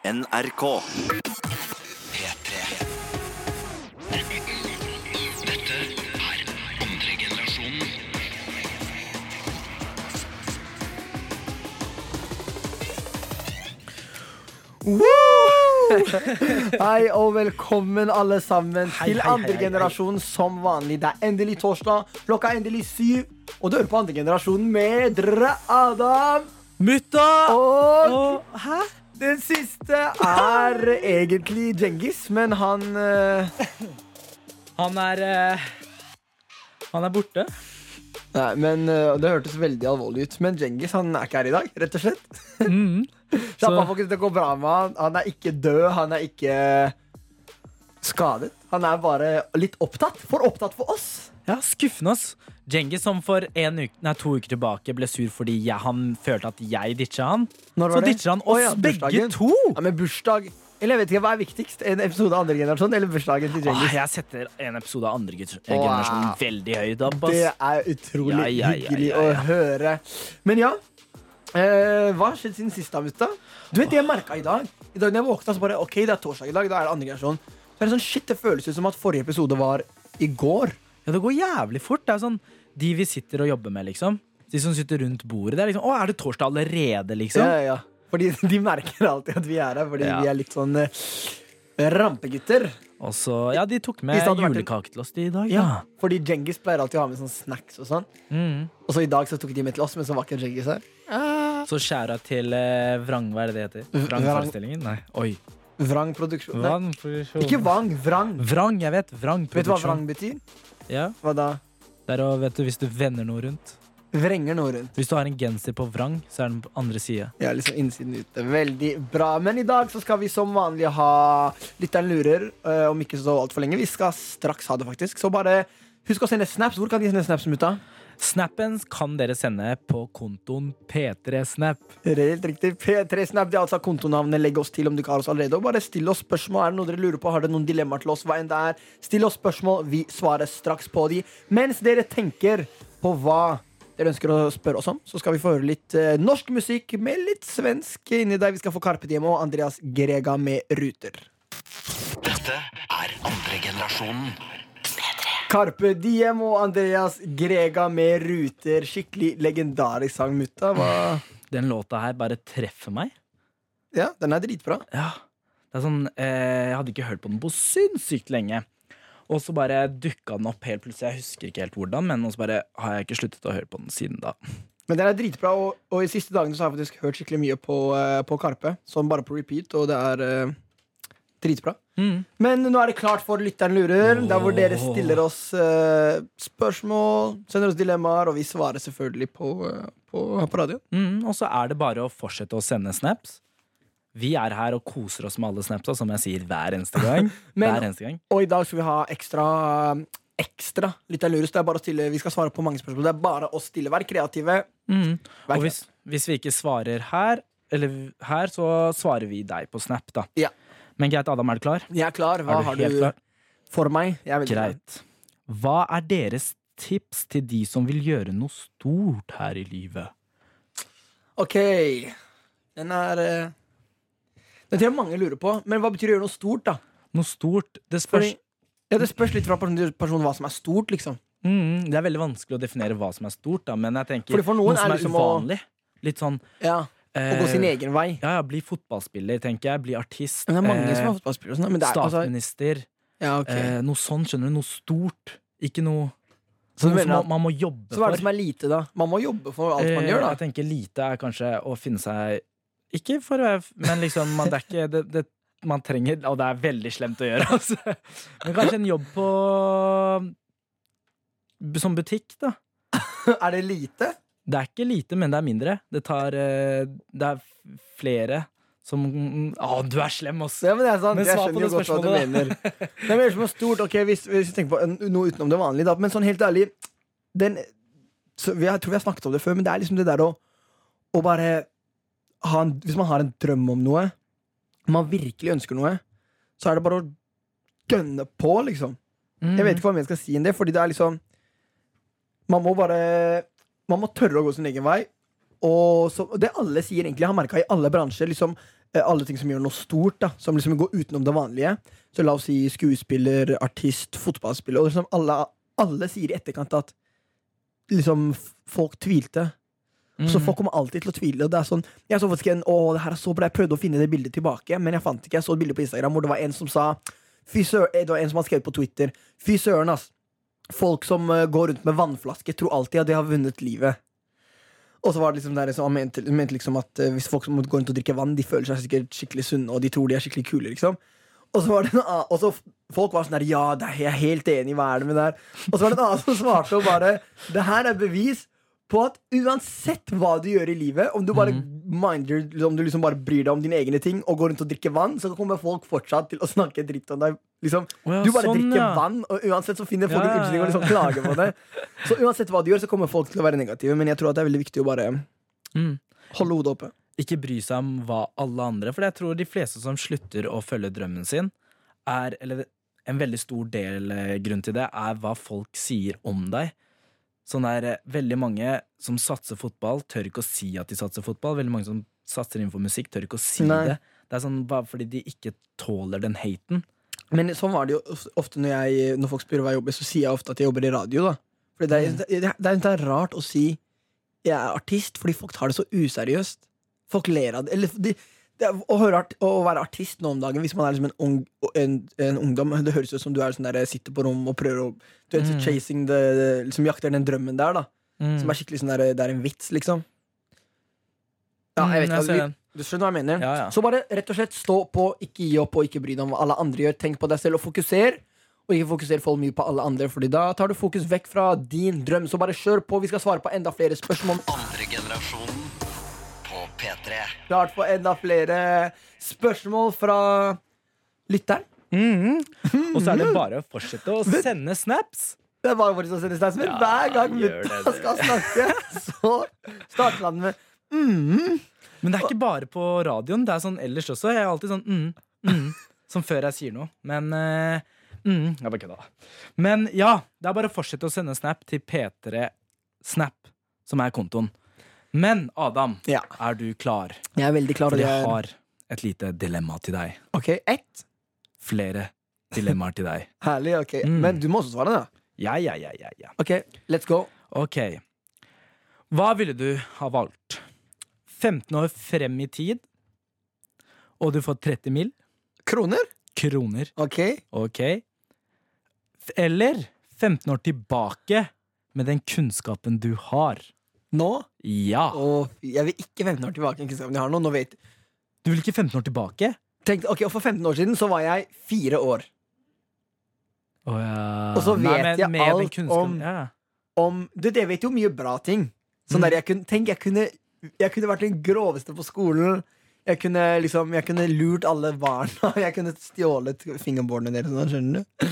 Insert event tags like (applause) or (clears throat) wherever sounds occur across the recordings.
NRK. P3. Dette er andre generasjonen. (laughs) Hei og velkommen alle sammen Hei, til hei, andre hei, generasjon som vanlig. Det er endelig torsdag, klokka er endelig syv, og du hører på andre generasjonen med dere Adam. Mutta! Og Og, hæ? Den siste er egentlig Djengis, men han uh... Han er uh... Han er borte. Nei, men uh, Det hørtes veldig alvorlig ut, men Djengis han er ikke her i dag, rett og slett. Mm. Slapp av, det går bra med han. Han er ikke død, han er ikke skadet. Han er bare litt opptatt. For opptatt for oss. Ja, skuffende, ass. Djengis som for en uke, nei, to uker tilbake ble sur fordi jeg, han følte at jeg ditcha han. Når Så var det? ditcher han oss oss ja, begge to! Ja, men bursdag Eller jeg vet ikke, Hva er viktigst? En episode av andre generasjon eller bursdagen til Djengis? jeg setter en episode av andre generasjon Wow. veldig høyt opp. Det er utrolig Ja, hyggelig å høre. Men ja. Eh, hva har skjedd siden sist, da, mutta? Du vet det jeg merka i dag? I dag når jeg våkna, så bare OK, det er torsdag i dag. Da er det andre generasjon. Så er det sånn, shit, det føles ut som at forrige episode var i går. Ja, det går jævlig fort. Det er sånn De vi sitter og jobber med, liksom. De som sitter rundt bordet. Det er liksom Å, er det torsdag allerede, liksom? Ja, ja, ja. Fordi (laughs) de merker alltid at vi er her, fordi Ja. vi er litt sånn eh, rampegutter. Og så Ja, de tok med julekake til oss i dag. Ja. Fordi Djengis pleier alltid å ha med sånn snacks og sånn. Mm. Og så i dag så tok de med til oss, men så var ikke Djengis her. Så skjæra til eh, Vrang, hva er det det heter? Vrang-forestillingen? Nei. Oi. Vrang produksjon. Vrang produksjon. ikke Vang, Vrang. Vrang, jeg vet. Vrang produksjon. Vet du hva vrang betyr? Ja, Hva da? Det er å, vet du, hvis du vender noe rundt. Vrenger noe rundt. Hvis du har en genser på vrang, så er den på andre sida. Ja, liksom innsiden ute. Veldig bra. Men i dag så skal vi som vanlig ha Lytteren lurer, eh, om ikke så altfor lenge. Vi skal straks ha det, faktisk. Så bare husk å sende snaps. Hvor kan de sende snaps, mutta? Snappen kan dere sende på kontoen P3snap. Helt riktig. P3snap det er altså kontonavnet. Legg oss til om du ikke har oss allerede. Og bare still oss spørsmål. Er det noe dere lurer på? Har dere noen dilemmaer til oss? Hva enn det er. Still oss spørsmål. Vi svarer straks på de. Mens dere tenker på hva dere ønsker å spørre oss om, så skal vi få høre litt eh, norsk musikk med litt svensk inni der. Vi skal få Carpe Diem og Andreas Grega med Ruter. Dette er andre generasjonen. Carpe Diem og Andreas Grega med Ruter. Skikkelig legendarisk sang, mutta. Hva? Den låta her bare treffer meg. Ja, den er dritbra. Ja. Det er sånn, eh, jeg hadde ikke hørt på den på sinnssykt lenge. Og så bare dukka den opp helt plutselig. Jeg husker ikke helt hvordan, men så bare har jeg ikke sluttet å høre på den siden da. Men den er dritbra, og, og i siste dagene så har jeg faktisk hørt skikkelig mye på, eh, på Karpe. Sånn bare på repeat, og det er eh, dritbra. Mm. Men nå er det klart for Lytteren lurer, der hvor dere stiller oss eh, spørsmål, sender oss dilemmaer, og vi svarer selvfølgelig på, eh, på, på radio. Mm, og så er det bare å fortsette å sende snaps. Vi er her og koser oss med alle snapsa, som jeg sier hver eneste (laughs) gang. Men- hver eneste gang. Og i dag skal vi ha ekstra Ekstra Lytteren lurer. Så det er bare å stille, vi skal svare på mange spørsmål. Det er bare å stille. Vær kreative. Mm. Vær Og hvis, hvis vi ikke svarer her, eller her, så svarer vi deg på Snap, da. Ja. Men greit, Adam, er du klar? Jeg er klar. Hva er du har du klar? for meg? Greit. Hva er deres tips til de som vil gjøre noe stort her i livet? Ok. Den er eh, Den tror jeg mange lurer på. Men hva betyr å gjøre noe stort, da? Noe stort? Det spørs ja, det spørs litt fra person til person hva som er stort, liksom. mm, Det er veldig vanskelig å definere hva som er stort, da, men jeg tenker for noe som er er liksom uvanlig. Litt sånn Ja, Å gå sin eh, egen vei. Ja, ja, bli fotballspiller, tenker jeg. Bli artist. Men det er mange eh, som er fotballspillere. og sånn, Men det er, altså, Statsminister. ja, ok. eh, noe sånt, skjønner du. Noe stort. Ikke noe, Så noe som man, man må jobbe for. så hva er det som er lite, da? Man må jobbe for alt man Eh, gjør, da. Jeg tenker lite er kanskje å finne seg Ikke for å være Men liksom, man, det er ikke det, det, Man trenger Og det er veldig slemt å gjøre, (laughs) altså. Men kanskje en jobb på Som butikk, da. (laughs) er det lite? Det er ikke lite, men det er mindre. Det tar eh, Det er flere som Å, du er slem, ass! Ja, men det er sant. Men Jeg skjønner jo det godt hva du mener. Det er mer som er stort. Ok, hvis, hvis vi tenker på noe utenom det vanlige, da. Men sånn helt ærlig den, så Jeg tror vi har snakket om det før, men det er liksom det der å, å bare ha en, Hvis man har en drøm om noe, man virkelig ønsker noe, så er det bare å gønne på, liksom. Mm. Jeg vet ikke hva mer jeg skal si enn det, fordi det er liksom Man må bare Man må tørre å gå sin egen vei. Og så, det alle sier, egentlig, jeg har merka i alle bransjer liksom, eh, alle ting som gjør noe stort, da som liksom går utenom det vanlige. Så la oss si skuespiller, artist, fotballspiller. Og liksom alle, alle sier i etterkant at liksom folk tvilte. Så Mm. folk kommer alltid til å tvile. Og det er sånn, jeg så faktisk en, å, det her er så bra Jeg prøvde å finne det bildet tilbake, men jeg fant ikke. Jeg så et bilde på Instagram hvor det var en som sa Fy søren, Det var en som hadde skrevet på Twitter. Fy søren, ass. Folk som eh, går rundt med vannflaske, tror alltid at de har vunnet livet. Og så var det liksom der, så han mente, mente liksom at eh, hvis folk som går rundt og drikker vann, de føler seg sikkert skikkelig sunne, og de tror de er skikkelig kule, liksom. Og så var det en annen, og så Folk var sånn der Ja, jeg er helt enig, hva er det med det her? Og så var det en annen som svarte og bare Det her er bevis på at uansett hva du gjør i livet, om du bare minder Om du liksom bare bryr deg om dine egne ting og går rundt og drikker vann, så kommer folk fortsatt til å snakke dritt om deg. Liksom, oh ja, du bare sånn, drikker ja. vann, og uansett så finner folk Ja, en unnskyldning og liksom klager på det. Så uansett hva du gjør, så kommer folk til å være negative, men jeg tror at det er veldig viktig å bare Mm. holde hodet oppe. ikke bry seg om hva alle andre For jeg tror de fleste som slutter å følge drømmen sin, er Eller en veldig stor del eh, grunn til det er hva folk sier om deg. Sånn er eh, Veldig mange som satser fotball, tør ikke å si at de satser fotball. Veldig mange som satser innenfor musikk, tør ikke å si Nei. det. Det er sånn bare fordi de ikke tåler den haten. Men sånn var det jo ofte når, jeg, når folk spør hva jeg jobber, så sier jeg ofte at jeg jobber i radio. da Fordi det, er, det, er, det, er, det er rart å si jeg er artist, fordi folk tar det så useriøst. Folk ler av det. Eller, de, det er, å, høre art, å være artist nå om dagen, hvis man er liksom en, ung, en, en ungdom Det høres ut som du er sånn der, sitter på rom og prøver å Du vet, Mm. chasing the, liksom jakter den drømmen der, da. Som er skikkelig sånn der, Det er en vits, liksom. Ja, jeg vet Mm, ikke, ser du skjønner hva jeg mener? Ja, ja. Så bare rett og slett stå på, ikke gi opp og ikke bry deg om hva alle andre gjør. Tenk på deg selv og fokuser. Og ikke fokuser for mye på alle andre, Fordi da tar du fokus vekk fra din drøm. Så bare kjør på. Vi skal svare på enda flere spørsmål. Andre generasjonen P3. Klart for enda flere spørsmål fra lytteren. Mhm. Og så er det bare å fortsette å sende snaps. Det er bare for å sende snaps, men Ja, hver gang mutta skal snakke, så starter han med mm. Men det er ikke bare på radioen. Det er sånn ellers også. Jeg er alltid sånn mm, mm, Som før jeg sier noe. Men uh, mm, Jeg bare kødda. Men ja, det er bare å fortsette å sende snap til P3 Snap, som er kontoen. Men Adam, Ja. er du klar? Jeg er veldig klar. For jeg har et lite dilemma til deg. Ok, ett. Flere dilemmaer til deg. (laughs) Herlig. ok Mm. Men du må også svare, da. Ja, ja, ja, ja, ja. Ok, let's go. Ok. Hva ville du ha valgt? 15 år frem i tid, og du får 30 mil Kroner? kroner. Ok. Ok. Eller 15 år tilbake med den kunnskapen du har. Nå? Ja. Og jeg vil ikke 15 år tilbake. ikke? Jeg har noe, nå vet Du vil ikke 15 år tilbake? Tenk, ok, og For 15 år siden så var jeg fire år. Oh, ja. Og så Nei, vet men jeg med alt kunnskap, om- ja. Om, du, vet, vet jo mye bra ting. Sånn Mm. der, jeg kunne, tenk, jeg kunne, jeg kunne vært den groveste på skolen. Jeg kunne liksom, jeg kunne lurt alle barna. (laughs) Jeg kunne stjålet fingerboardene deres. sånn, Skjønner du?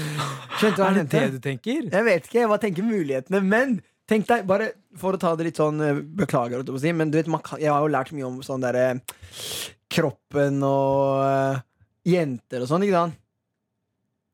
Skjønte du hva Er det det du tenker? Jeg vet ikke, bare tenker mulighetene. Men tenk deg, bare for å ta det litt sånn eh, Beklager, men du vet, jeg har jo lært mye om sånn derre Kroppen og eh, jenter og sånn, ikke sant?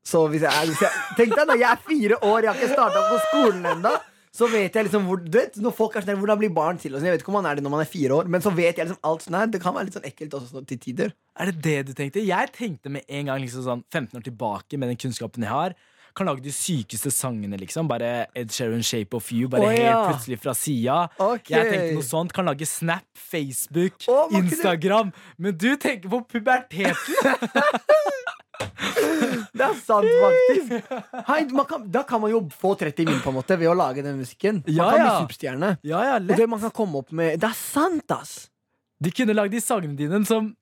Så hvis jeg, hvis jeg Tenk deg da, jeg er fire år, jeg har ikke starta på skolen ennå. Så vet jeg liksom hvor, du vet, Når folk er sånn Hvordan blir barn til? Sånn, jeg vet ikke om man er det når man er fire år, men så vet jeg liksom alt sånn her. Det kan være litt sånn ekkelt også til tider. Er det det du tenkte? Jeg tenkte med en gang liksom sånn 15 år tilbake med den kunnskapen jeg har. Kan lage de sykeste sangene, liksom. Bare Ed Sheeran, Shape of You. Bare oh, ja. helt plutselig fra sida. Okay. Jeg tenkte noe sånt. Kan lage Snap, Facebook, oh, Instagram. Du... Men du tenker på puberteten! (laughs) Det er sant, faktisk. Hei, man kan, da kan man jo få 30 min på en måte ved å lage den musikken. Man Ja, kan bli superstjerne. Ja, ja, det man kan komme opp med Det er sant, ass! De kunne lagd de sangene dine som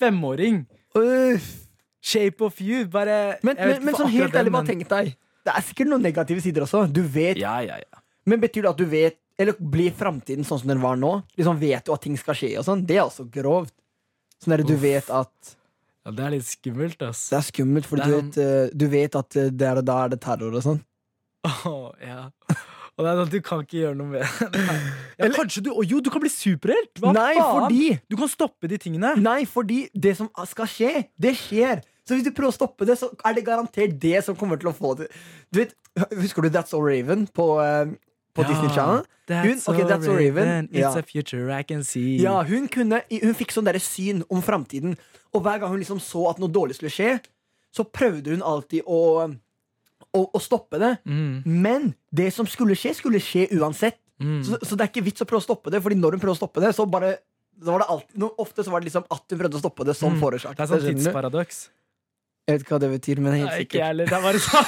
femåring. Uff. Shape of You. Bare Men, men, men sånn helt ærlig, bare tenk deg. Det er sikkert noen negative sider også. Du vet, Ja, ja, ja. Men betyr det at du vet Eller blir framtiden sånn som den var nå? Liksom Vet du at ting skal skje og sånn? Det er også grovt. Sånn der du Uff. vet at ja. Det er litt skummelt, ass. Det er skummelt, for du, en... eh, du vet at eh, der og da er det terror og sånn. Åh, ja. Og det er sånn at du kan ikke gjøre noe med det. Ja, Eller- kanskje du oh, jo, du kan bli superhelt! Hva Nei, faen? fordi Du kan stoppe de tingene. Nei, fordi det som skal skje, det skjer. Så hvis du prøver å stoppe det, så er det garantert det som kommer til å få det. Du vet, Husker du That's All Raven på, uh, på ja, Disney Channel. That's, Hun- ok, so That's All Raven. It's Ja. a future I can see. Ja, hun, kunne, hun fikk sånn derre syn om framtiden. Og hver gang hun liksom så at noe dårlig skulle skje, så prøvde hun alltid å, å, å stoppe det. Mm, Men det som skulle skje, skulle skje uansett. mm. Så, så det er ikke vits å prøve å stoppe det, Fordi når hun prøver å stoppe det, så bare så var det alltid, Ofte så var det liksom at hun prøvde å stoppe det, som Mm. forårsaket Det er sånn tidsparadoks. Jeg vet ikke hva det betyr, men helt sikkert. ikke jeg heller. Det er bare sånn.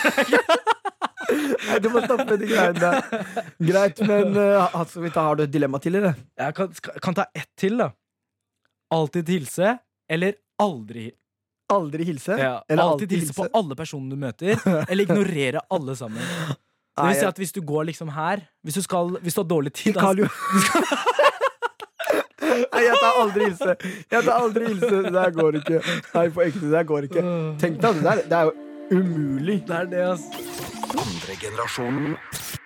Nei, du må stoppe de greiene der. Greit, men uh, vi tar- har du et dilemma til, eller? Jeg kan, kan ta ett til, da. Alltid hilse, eller aldri Aldri hilse? ja, Eller Alltid hilse på alle personene du møter, eller ignorere alle sammen. (laughs) Det vil si at hvis du går liksom her Hvis du, skal, hvis du har dårlig tid Karl Jo- Nei, jeg tar aldri hilse. Jeg tar aldri hilse. Det der går ikke. Nei, på ekte, det der går ikke. Tenk deg, det der det er jo umulig. Det er det, ass. Andre generasjonen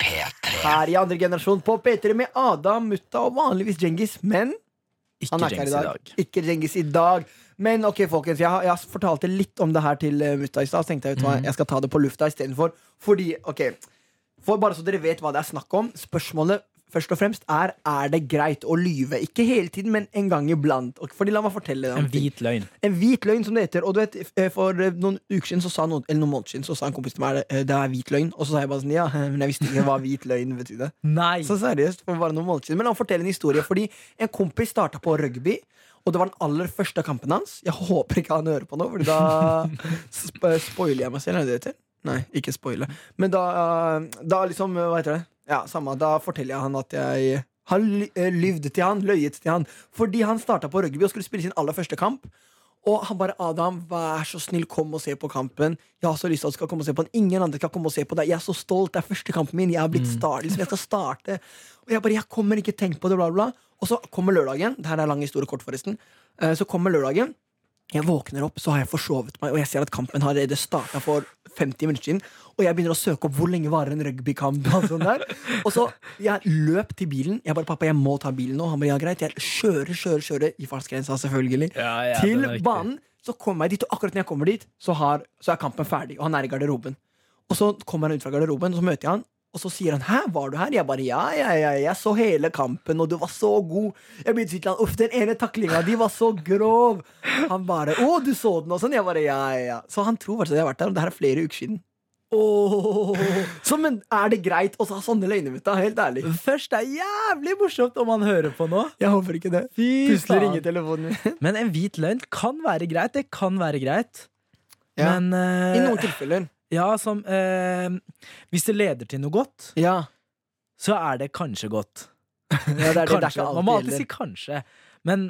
P3. Her i andre generasjon på P3 med Adam, Mutta og vanligvis Djengis. Men Ikke han er ikke her i dag. Ikke Djengis i dag. Men ok, folkens, jeg, har- jeg fortalte litt om det her til uh, Mutta i stad. Så tenkte jeg vet hva, jeg skal ta det på lufta istedenfor. Fordi, ok For bare så dere vet hva det er snakk om. Spørsmålet først og fremst er er det greit å lyve. Ikke hele tiden, men en gang iblant. Fordi la meg fortelle deg En hvit løgn. En hvit løgn, som det heter. Og du vet, eh, For eh, noen uker siden noen, eller noen måneder siden Så sa en kompis til meg eh, det er hvit løgn. Og så sa jeg bare sånn ja, (laughs) men jeg visste ikke hva hvit løgn betydde. Nei! Så seriøst, for bare noen måneder siden Men meg fortelle en historie Fordi en kompis starta på rugby Og det var den aller første kampen hans Jeg håper ikke han hører på nå Fordi da (laughs) sp spoiler jeg meg selv Er det det heter? Nei, ikke spoile Men da, da liksom, hva heter det? Ja, samme, da forteller jeg han at jeg Har eh, lyvd til han, løyet til han Fordi han starta på rugby og skulle spille sin aller første kamp og han bare 'Adam, vær så snill, kom og se på kampen'. 'Jeg har så lyst til at du skal komme og se på den. Ingen andre skal komme og se på deg. Jeg er så stolt. Det er første kampen min. Jeg har blitt start, liksom. Jeg skal starte.' Og jeg bare 'Jeg kommer ikke. Tenk på det', bla, bla. Og så kommer lørdagen. Det her er lang historie kort, forresten. Eh, Så kommer lørdagen. Jeg våkner opp, så har jeg forsovet meg, og jeg ser at kampen har starta for 50 minutter siden. Og jeg begynner å søke opp hvor lenge varer en rugbykamp. Og (laughs) sånn der Og så jeg løp til bilen. Jeg bare 'Pappa, jeg må ta bilen nå'. Han bare 'Ja, greit'. Jeg kjører, kjører, kjører i fartsgrensa, selvfølgelig Ja, ja, til banen. Så kommer jeg dit, og akkurat når jeg kommer dit, så, har, så er kampen ferdig. Og han er i garderoben. Og så kommer han ut fra garderoben, og så møter jeg han. Og så sier han 'hæ, var du her?' Jeg bare 'ja, ja, ja, jeg så hele kampen, og du var så god'. Jeg begynte å si til han 'uff, den ene taklinga di var så grov'. Han bare 'å, du så den', og sånn. Jeg bare 'ja, ja, ja'. Så han tror faktisk at jeg har vært der, og det her er flere uker siden. Så, men er det greit å ha sånne løgner, gutta? Helt ærlig. Først det er jævlig morsomt om han hører på nå. Jeg håper ikke det. Fy Plutselig faen. ringer telefonen min. Men en hvit løgn kan være greit. Det kan være greit. Ja. Men uh, I noen tilfeller. Ja, som eh, Hvis det leder til noe godt, Ja. så er det kanskje godt. (laughs) ja det er det. Det er Kanskje. ikke Man må alltid alltid si kanskje. Men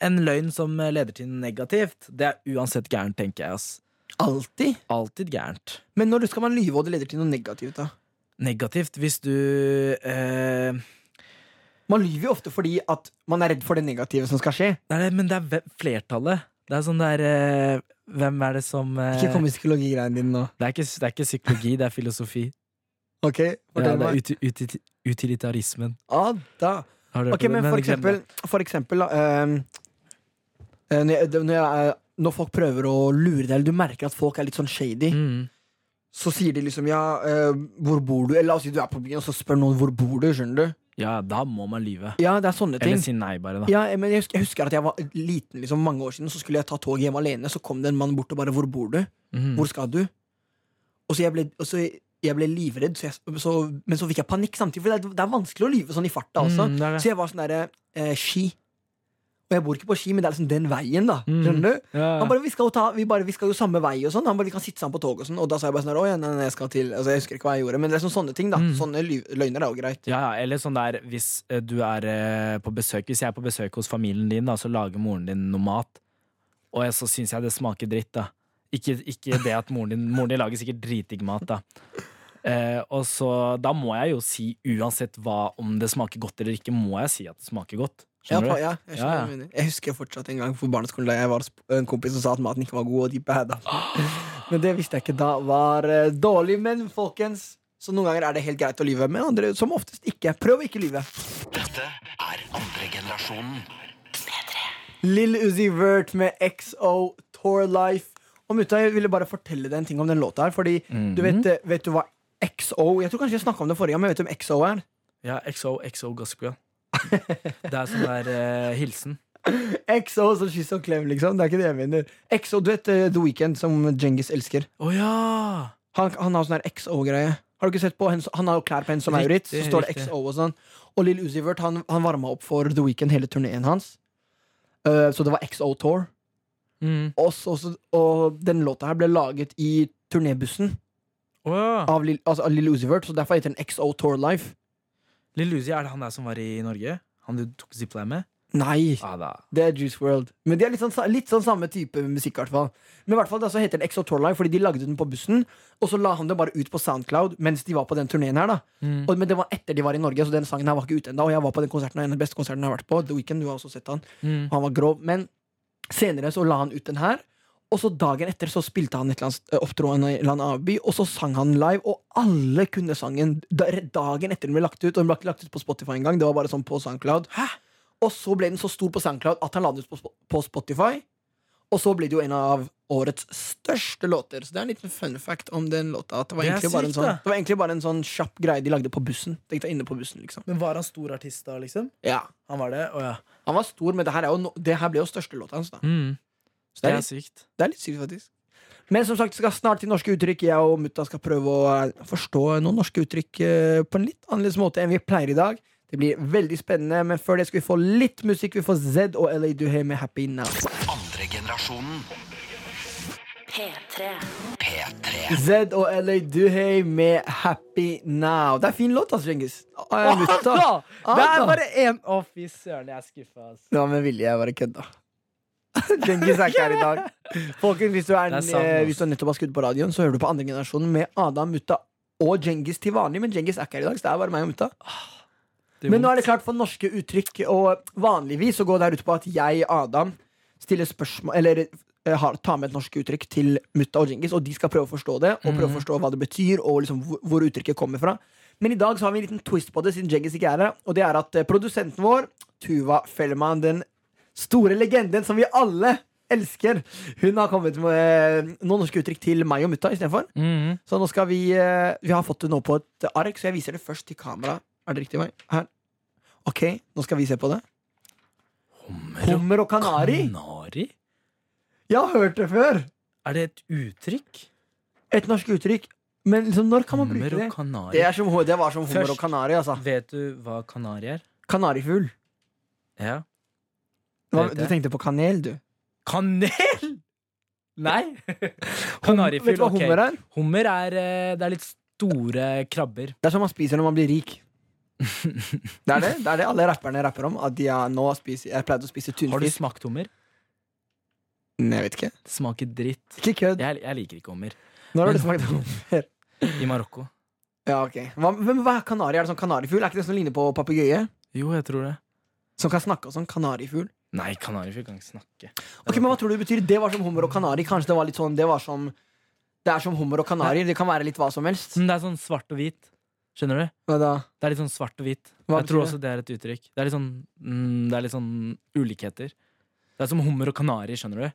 en løgn som leder til noe negativt, det er uansett gærent, tenker jeg. ass. Alltid. Alltid gærent. Men når skal man lyve og det leder til noe negativt? da? Negativt hvis du eh, Man lyver jo ofte fordi at man er redd for det negative som skal skje. Nei, men det er flertallet. Det er sånn der eh, Hvem er det som eh, Ikke kom med psykologigreiene dine nå. det, er ikke, det er ikke psykologi, det er filosofi. Ok, Ja, fortell det er meg. ut, uti, utilitarismen. Ah, da. Har du hørt Ok, om det? men for glem eksempel, det. for eksempel da, ehm, eh, når, jeg, når, jeg, når folk prøver å lure deg, eller du merker at folk er litt sånn shady, mm. så sier de liksom ja, eh, hvor bor du? Eller la oss si du er på byen, og så spør noen hvor bor du, skjønner du? Ja, da må man lyve. Ja, det er sånne ting. Eller si nei, bare, da. Ja, men jeg husker, jeg husker at jeg var liten liksom, mange år siden, så skulle jeg ta toget hjem alene. Så kom det en mann bort og bare 'Hvor bor du? Mhm. Hvor skal du?' Og så jeg ble, og så jeg ble livredd, så jeg, så, men så fikk jeg panikk samtidig. For det er, det er vanskelig å lyve sånn i farta også. Mm, det er det. Så jeg var sånn derre eh, Ski. Og jeg bor ikke på Ski, men det er liksom den veien, da. Mm. Skjønner du? Ja. Han bare, vi skal jo ta, vi bare, vi skal jo samme vei og sånn. Han bare, vi kan sitte sammen på toget og sånn. Og da sa jeg bare sånn, «Å, ja, nei, nei, jeg skal til Altså, jeg husker ikke hva jeg gjorde, men det er sånn, sånne ting, da. Mm. Sånne løgner er jo greit. Ja, ja, eller sånn der hvis eh, du er eh, på besøk Hvis jeg er på besøk hos familien din, da, så lager moren din noe mat, og jeg, så syns jeg det smaker dritt, da. Ikke, ikke det at moren din Moren din lager sikkert dritdigg mat, da. Eh, og så Da må jeg jo si, uansett hva om det smaker godt eller ikke, må jeg si at det smaker godt. Ja, pa, ja, jeg, skjønner Ja, ja. du jeg husker fortsatt en gang på barneskolen da jeg var en kompis som sa at maten ikke var god, og de bada. (gasps) Men det visste jeg ikke da var uh, dårlig. Men folkens, så noen ganger er det helt greit å lyve, men andre som oftest ikke. Prøv å ikke lyve. Dette er andre generasjonen. Lill Uzi Vert med XO Tour Life. Og mutta, jeg ville bare fortelle deg en ting om den låta her, fordi Mhm. du vet, eh, vet du hva XO Jeg tror kanskje jeg snakka om det forrige gang, men vet du hvem XO er? Ja, XO, XO Gossip Girl. Det er sånn der eh, hilsen. XO, så kyss og klem, liksom. Det er ikke det jeg mener. XO, du vet eh, The Weeknd, som Djengis elsker. Å ja! Han, han har sånn der XO-greie. Har du ikke sett på Han, han har jo klær på henne som Riktig, Maurits, så står det riktig. XO og sånn. Og Lill Uzi Vert, han, han varma opp for The Weeknd hele turneen hans. Eh, så det var XO Tour. Mm. Og, så, så, og den låta her ble laget i turnébussen Å ja. av Lill altså, av Lil Uzi Vert, så derfor heter den XO Tour Life. Lil Uzi, er det han der som var i Norge? Han du tok zipline med? Nei, ah, det er Juice World. Men de er litt sånn, litt sånn samme type musikk, hvert fall. Men i hvert fall da så heter den Exo Tour fordi de lagde den på bussen, og så la han det bare ut på Soundcloud mens de var på den turneen her, da. Mm. Og, men det var etter de var i Norge, så den sangen her var ikke ute ennå. Og jeg var på den konserten, en av de beste konsertene jeg har vært på. The Weeknd, du har også sett han. Mm. Han var grov. Men senere så la han ut den her. Og så dagen etter så spilte han et eller annet eh, opptrå i en annen by, og så sang han live, og alle kunne sangen dagen etter den ble lagt ut. Og den ble ikke lagt ut på Spotify engang, det var bare sånn på SoundCloud. Hæ? Og så ble den så stor på SoundCloud at han la den ut på, Spotify. Og så ble det jo en av årets største låter. Så det er en liten fun fact om den låta. Det, var Det egentlig bare en sånn, det var egentlig bare en sånn kjapp greie de lagde på bussen. På bussen, liksom. Men var han stor artist da, liksom? Ja. Han var det? Å ja. Han var stor, men det her, er jo det her ble jo største låta hans. da Mm. Så det Det er litt, sykt. det er litt sykt, faktisk. Men som sagt, skal snart til norske uttrykk. Jeg og mutta skal prøve å eh, forstå noen norske uttrykk eh, på en litt annerledes måte enn vi pleier i dag. Det blir veldig spennende, men før det skal vi få litt musikk. Vi får Z og LA Duhay med Happy Now. Andre generasjonen P3. P3. Z og LA Duhay med Happy Now. Det er fin låt, altså, Djengis. Ah. Det er bare én Å, fy søren, jeg er skuffa. Altså. Ja, men med vilje, jeg bare kødda. (laughs) Djengis er ikke her i dag. Folkens, hvis eh, hvis du nettopp har skrudd på radioen, så hører du på andre generasjonen med Adam, mutta og Genghis til vanlig. Men Genghis er ikke her i dag, så det er bare meg og mutta. Er Men nå er det klart for norske uttrykk, og vanligvis så går det her ut på at jeg, Adam, stiller spørsmål Eller eh, har, tar med et norsk uttrykk til mutta og Djengis, og de skal prøve å forstå det, og prøve å Mhm. forstå hva det betyr, og liksom hvor, hvor uttrykket kommer fra. Men i dag så har vi en liten twist på det, siden Djengis ikke er her, og det er at eh, produsenten vår, Tuva Fellman, den store legenden som vi alle elsker, hun har kommet med eh, noen norske uttrykk til meg og mutta istedenfor. Mhm. Så nå skal vi eh, Vi har fått det nå på et ark, så jeg viser det først til kamera. Er det riktig vei? Her. Ok, nå skal vi se på det. Hummer Hummer og kanari. kanari? Jeg har hørt det før! Er det et uttrykk? Et norsk uttrykk. Men liksom, når kan man bruke det? Det, som, det var som hummer Først- og kanari. Altså. Vet du hva kanari er? Kanarifugl. Ja. Hva- Du tenkte på kanel, du. Kanel! Nei. (laughs) Vet du hva hummer er? Hummer er eh, Det er litt store krabber. Det er som man spiser når man blir rik. (laughs) Det er det, det er det alle rapperne rapper om. At de har nå spiser, jeg pleide å spise Har du smakt hummer? Nei, jeg vet ikke. Det smaker dritt. Ikke kødd. Jeg, jeg liker ikke hummer. Når har du smakt hummer? I Marokko. Ja, ok. Hva, men hva er kanari? Er det sånn kanarifugl? Er ikke det som ligner på papegøye? Jo, jeg tror det. Som kan snakke og sånn? Kanarifugl? Nei, kanarifugl kan ikke snakke. Ok, men Hva tror du det betyr? Det var som hummer og kanari. Kanskje det var litt sånn Det var som Det er som hummer og kanari. Det kan være litt hva som helst. Men det er sånn svart og hvit. Skjønner du? Hva da? Det er litt sånn svart og hvit. Hva jeg tror også det er et uttrykk. Det er litt sånn, mm, det er litt sånn ulikheter. Det er som hummer og kanari, skjønner du?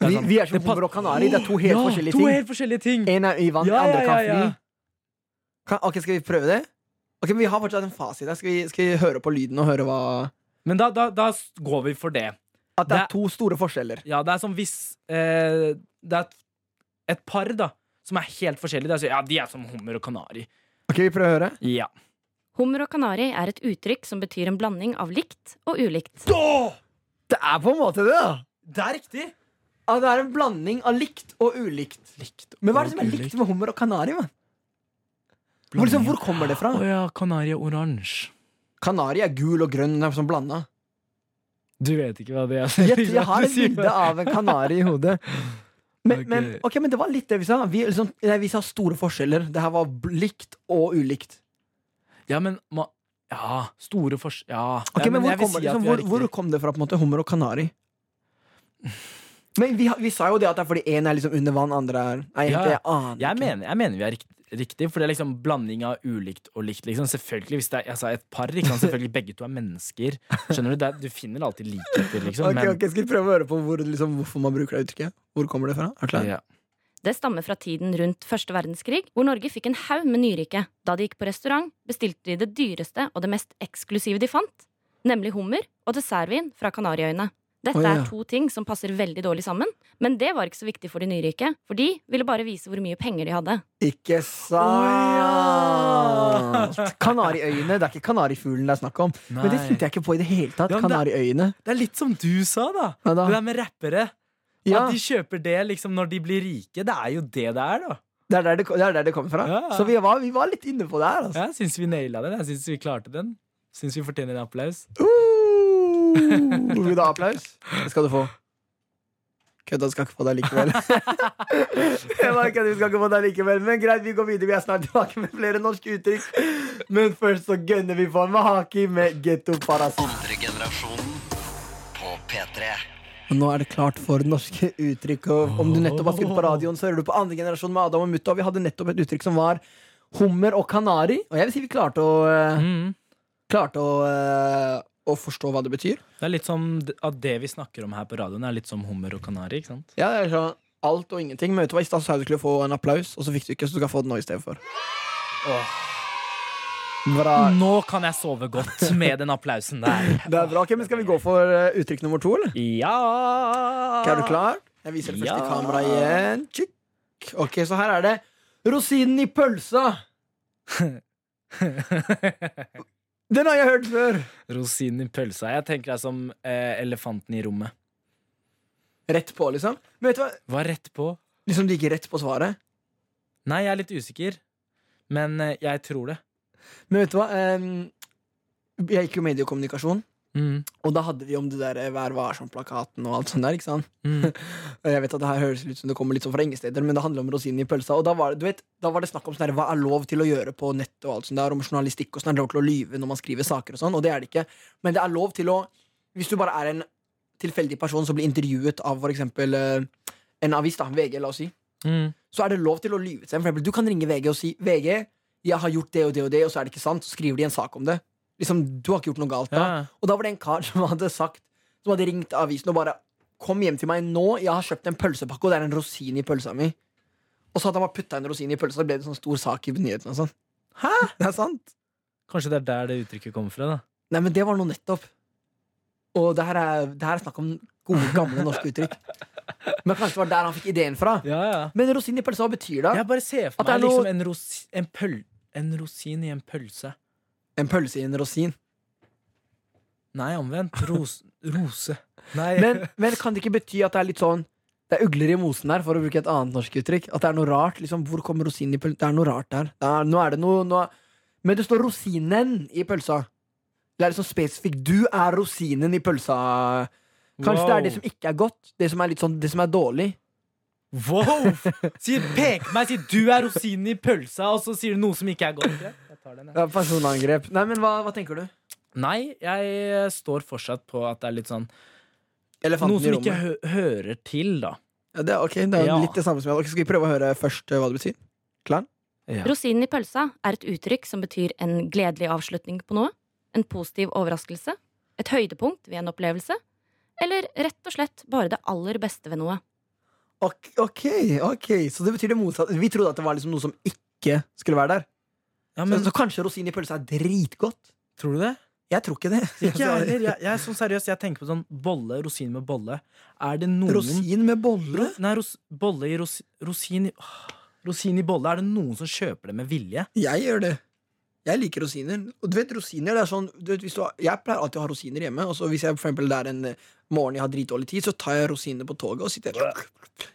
Det er Vi, sånn- vi er som det hummer og kanari. Det er to helt ja, forskjellige to ting. helt forskjellige ting. En er i vann, Ja, andre ja, kan ja, fly. ja. Kan, ok, Skal vi prøve det? Ok, men Vi har fortsatt en fasit her. Skal vi, skal vi høre på lyden og høre hva Men da, da, da går vi for det. At det er Det- to store forskjeller. Ja, det er som hvis eh, Det er et, et par da som er helt forskjellige. Er så, ja, de er som hummer og kanari. Ok, vi prøver å høre. Ja. Hummer og kanari er et uttrykk som betyr en blanding av likt og ulikt. Det er på en måte det, da! Det er riktig! Ja, det er en blanding av likt og ulikt. Likt Men hva er det som er og likt med hummer og kanari? man? Hvor, liksom, hvor kommer det fra? Å ja, kanari er oransje. Kanari er gul og grønn. Er sånn blanda. Du vet ikke hva det er. Jeg, jeg (laughs) har et bilde av en kanari i hodet. Men, Ok. men, okay, men det var litt det vi sa. Vi, liksom, vi sa store forskjeller. Det her var likt og ulikt. Ja, men ma Ja, store fors... Ja. Ok, ja, men hvor, kom, si liksom, hvor, hvor kom det fra, på en måte, hummer og kanari? (laughs) Men vi, vi sa jo det at det er fordi én er liksom under vann, andre er Nei, Ja, jeg Jeg mener, jeg mener vi er rikt, riktig, for det er liksom blanding av ulikt og likt. Liksom. Selvfølgelig, hvis det er altså, et par, ikke selvfølgelig begge to er mennesker. Skjønner Du det er, Du finner alltid likheter, liksom. Ok, men, ok, Skal vi prøve å høre på hvor, liksom, hvorfor man bruker det uttrykket? Hvor kommer det fra? Er du klar? Ja. Det stammer fra tiden rundt første verdenskrig, hvor Norge fikk en haug med nyrike. Da de gikk på restaurant, bestilte de det dyreste og det mest eksklusive de fant, nemlig hummer og dessertvin fra Kanariøyene. Dette er to ting som passer veldig dårlig sammen, men det var ikke så viktig for de nyrike, for de ville bare vise hvor mye penger de hadde. Ikke sant? Kanariøyene. Det er ikke kanarifuglen det er snakk om. Men det Nei. tenkte jeg ikke på i det hele tatt. Ja, men det- Kanariøyene. Det er litt som du sa, da. Ja, da. Det der med rappere. Ja, At de kjøper det liksom når de blir rike. Det er jo det det er, da. det er der det, det, er der det kommer fra. Ja. Så vi var, vi var litt inne på det her. Altså. Jeg syns vi naila den. Jeg syns vi klarte den. Syns vi fortjener en applaus. Uh, vil du ha applaus? Det skal du få. Kødda skal ikke få deg likevel. (laughs) jeg bare kødder, vi skal ikke få deg likevel Men greit, vi går videre. Vi er snart tilbake med flere norske uttrykk. Men først så gønner vi på med Haki med Getto Parasitt. Andre generasjonen på P3. Nå er det klart for norske uttrykk. Og om du nettopp har skrudd på radioen, så hører du på andre generasjon med Adam og Mutta. Vi hadde nettopp et uttrykk som var hummer og kanari. Og jeg vil si vi klarte å, eh, Mm. klarte å, eh, å forstå hva det betyr. Det er litt som at det vi snakker om her på radioen, er litt som hummer og kanari. ikke sant? Ja, det er sånn alt og ingenting. Men vet du hva, i stad sa du skulle få en applaus, og så fikk du ikke, så du kan få den nå i stedet for. Bra. Nå kan jeg sove godt med den applausen der. (laughs) Det er bra. okay, men Skal vi gå for eh, uttrykk nummer to, eller? Ja! Er du klar? Jeg viser det først i Ja. kamera igjen. Ok, så her er det rosinen i pølsa. (laughs) Den har jeg hørt før. Rosinen i pølsa. Jeg tenker er som eh, elefanten i rommet. Rett på, liksom. Men vet du hva? Hva rett på? Liksom Du gikk rett på svaret. Nei, jeg er litt usikker. Men eh, jeg tror det. Men vet du hva? Eh, jeg gikk jo mediekommunikasjon, Mm. og da hadde vi om det der eh, Vær varsom-plakaten og alt sånt der. ikke sant? Mm. (laughs) Jeg vet at det her høres ut som det kommer litt sånn fra ingen steder, men det handler om rosinen i pølsa. Og da var det, du vet, da var det snakk om sånn der, hva er lov til å gjøre på nettet, og alt sånt der, om journalistikk og sånn. Er det lov til å lyve når man skriver saker og sånn? Og det er det ikke. Men det er lov til å Hvis du bare er en tilfeldig person som blir intervjuet av for eksempel eh, en avis, da, VG, la oss si, Mm. så er det lov til å lyve til dem. For eksempel, du kan ringe VG og si VG, jeg har gjort det og det og det, og så er det ikke sant. Så skriver de en sak om det. Liksom, Du har ikke gjort noe galt da. Ja. Og da var det en kar som hadde sagt Som hadde ringt avisen og bare Kom hjem til meg nå, jeg har kjøpt en pølsepakke Og det er en rosin i pølsa mi Og så hadde han bare puttet en rosin i pølsa Så ble det en sånn stor sak i nyhetene og sånn Hæ? (laughs) Det er sant? Kanskje det er der det uttrykket kommer fra. da Nei, men det var noe nettopp Og det her er, det her er snakk om gode, gamle norske uttrykk Men kanskje det var der han fikk ideen fra Ja, ja Men rosin i pølsa, hva betyr det? Jeg bare ser for meg er meg liksom en, ros en, en rosin i en pølse. En pølse i en rosin Nei, omvendt. Ros (laughs) rose. Nei. men, men kan det ikke bety at det er litt sånn Det er ugler i mosen her, for å bruke et annet norsk uttrykk. At det er noe rart. Liksom, hvor kommer rosinen i pølsa? Det er noe rart der. Det er, nå er det noe, noe Men det står rosinen i pølsa. Det er liksom spesifikt. Du er rosinen i pølsa. Kanskje det er det som ikke er godt. Det som er litt sånn Det som er dårlig. Wow! Sier, pek meg, sier du er rosinen i pølsa, og så sier du noe som ikke er godt. Jeg tar den. Ja, personangrep. Nei, men hva, hva tenker du? Nei, jeg står fortsatt på at det er litt sånn Elefanten Noe som ikke hø hører til, da. Ja, det, er, ok, det er Ja. litt det samme som jeg okay, Skal vi prøve å høre først eh, hva det betyr? Klar? Ja. Rosinen i pølsa er et uttrykk som betyr en gledelig avslutning på noe, en positiv overraskelse, et høydepunkt ved en opplevelse, eller rett og slett bare det aller beste ved noe. Ok, ok, ok Så det betyr det motsatte. Vi trodde at det var liksom noe som ikke skulle være der. Ja, Men, så, så, kanskje rosin i pølse er dritgodt? tror du det? Jeg tror ikke det. Ikke jeg (laughs) heller. Jeg, jeg sånn seriøs, jeg tenker på sånn bolle, rosin med bolle. Er det noen Rosin med bolle? Nei, ros bolle i ros rosin i Rosin i bolle. Er det noen som kjøper det med vilje? Jeg gjør det. Jeg liker rosiner. Og du vet, rosiner det er sånn du vet, hvis du har, Jeg pleier alltid å ha rosiner hjemme. Og så hvis jeg for eksempel det er en eh, morgen jeg har dritdårlig tid, så tar jeg rosiner på toget og sitter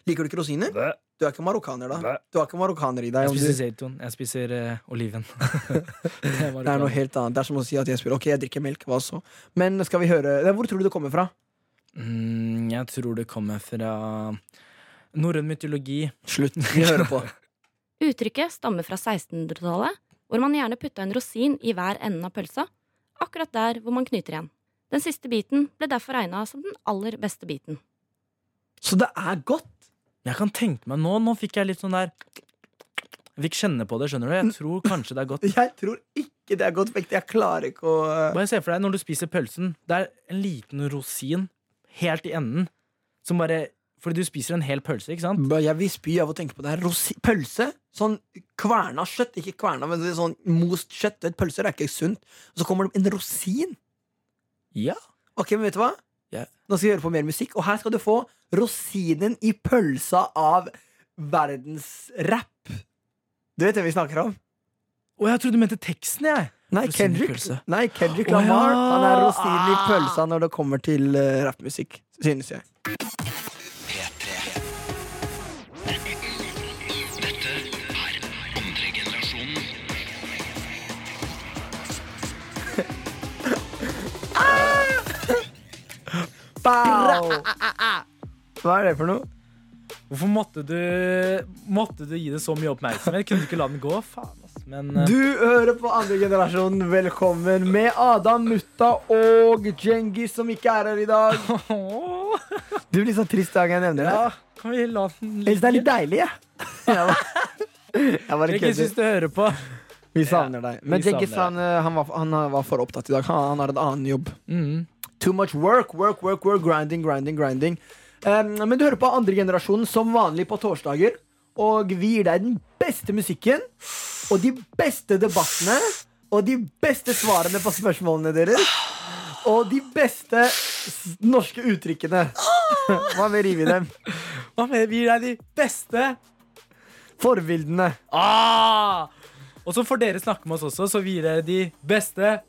Liker du ikke rosiner? Du er ikke marokkaner, da. Du har ikke marokkaner i deg. Jeg spiser zeytun. Jeg spiser uh, oliven. (laughs) det det er noe helt annet. Det er som å si at jeg spør Ok, jeg drikker melk. Hva så? Men skal vi høre Hvor tror du det kommer fra? mm, Jeg tror det kommer fra norrøn mytologi. Slutt. Vi hører på. (laughs) Uttrykket stammer fra 1600-tallet, hvor man gjerne putta en rosin i hver enden av pølsa, akkurat der hvor man knyter igjen. Den siste biten ble derfor regna som den aller beste biten. Så det er godt. Jeg kan tenke meg nå Nå fikk jeg litt sånn der Jeg fikk kjenne på det, skjønner du. Jeg tror kanskje det er godt. (laughs) Jeg tror ikke det er godt vekt. Jeg klarer ikke å Bare se for deg når du spiser pølsen. Det er en liten rosin helt i enden som bare Fordi du spiser en hel pølse, ikke sant? Jeg vil spy av å tenke på det her. Pølse. Sånn kverna kjøtt. Ikke kverna, men sånn most kjøtt. Pølser er ikke sunt. Og så kommer det en rosin. Ja. Ok, men vet du hva? Ja. Nå skal vi høre på mer musikk, og her skal du få rosinen i pølsa av verdensrapp. Du vet hvem vi snakker om? Å, jeg trodde du mente teksten, jeg. Nei, Kendrick, nei, Kendrick Lamar. Oh, ja. Han er rosinen i pølsa når det kommer til uh, rappmusikk, synes jeg. Bow! Hva er det for noe? Hvorfor måtte du, måtte du gi det så mye oppmerksomhet? Kunne du ikke la den gå? Faen, ass. Men uh... Du hører på andre generasjon. Velkommen med Adam Mutta og Djengis, som ikke er her i dag. (laughs) Du blir så trist hver gang jeg nevner det. ja, Kan vi la den Jeg Ellers det er litt deilig, ja. Jeg bare, jeg bare kødder. du hører på. Vi savner deg. Men Djengis han, eh, han, var, han var for opptatt i dag. Han, han har en annen jobb. Mm. Too much work, work, work, work, grinding, grinding, grinding. Um, men du hører på andre generasjonen som vanlig på torsdager. Og vi gir deg den beste musikken og de beste debattene og de beste svarene på spørsmålene deres. Og de beste norske uttrykkene. (laughs) Hva med riv i dem? Hva med vi gir deg de beste? Forbildene. Ah! Og så får dere snakke med oss også, så vi gir dere de beste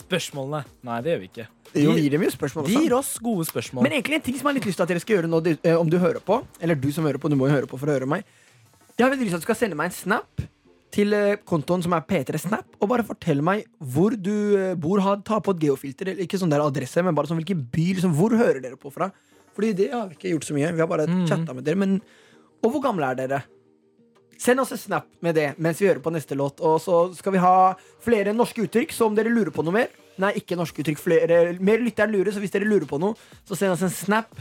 spørsmålene. Nei, det gjør vi ikke. Jo, gir dem jo spørsmål De gir oss gode spørsmål. Men egentlig en ting som jeg har litt lyst til at dere skal gjøre nå, eh, om du hører på, eller du som hører på, du må jo høre på for å høre meg. Jeg har veldig lyst til at du skal sende meg en snap til eh, kontoen som er P3snap, og bare fortell meg hvor du eh, bor. Ha, ta på et geofilter, eller ikke sånn der adresse, men bare sånn hvilken by. Liksom, hvor hører dere på fra? Fordi det har vi ikke gjort så mye. Vi har bare mm. chatta med dere. Men, og hvor gamle er dere? Send oss en snap med det mens vi hører på neste låt. Og så skal vi ha flere norske uttrykk, så om dere lurer på noe mer Nei, ikke norske uttrykk. Flere, mer lytteren lurer, så hvis dere lurer på noe, så send oss en snap.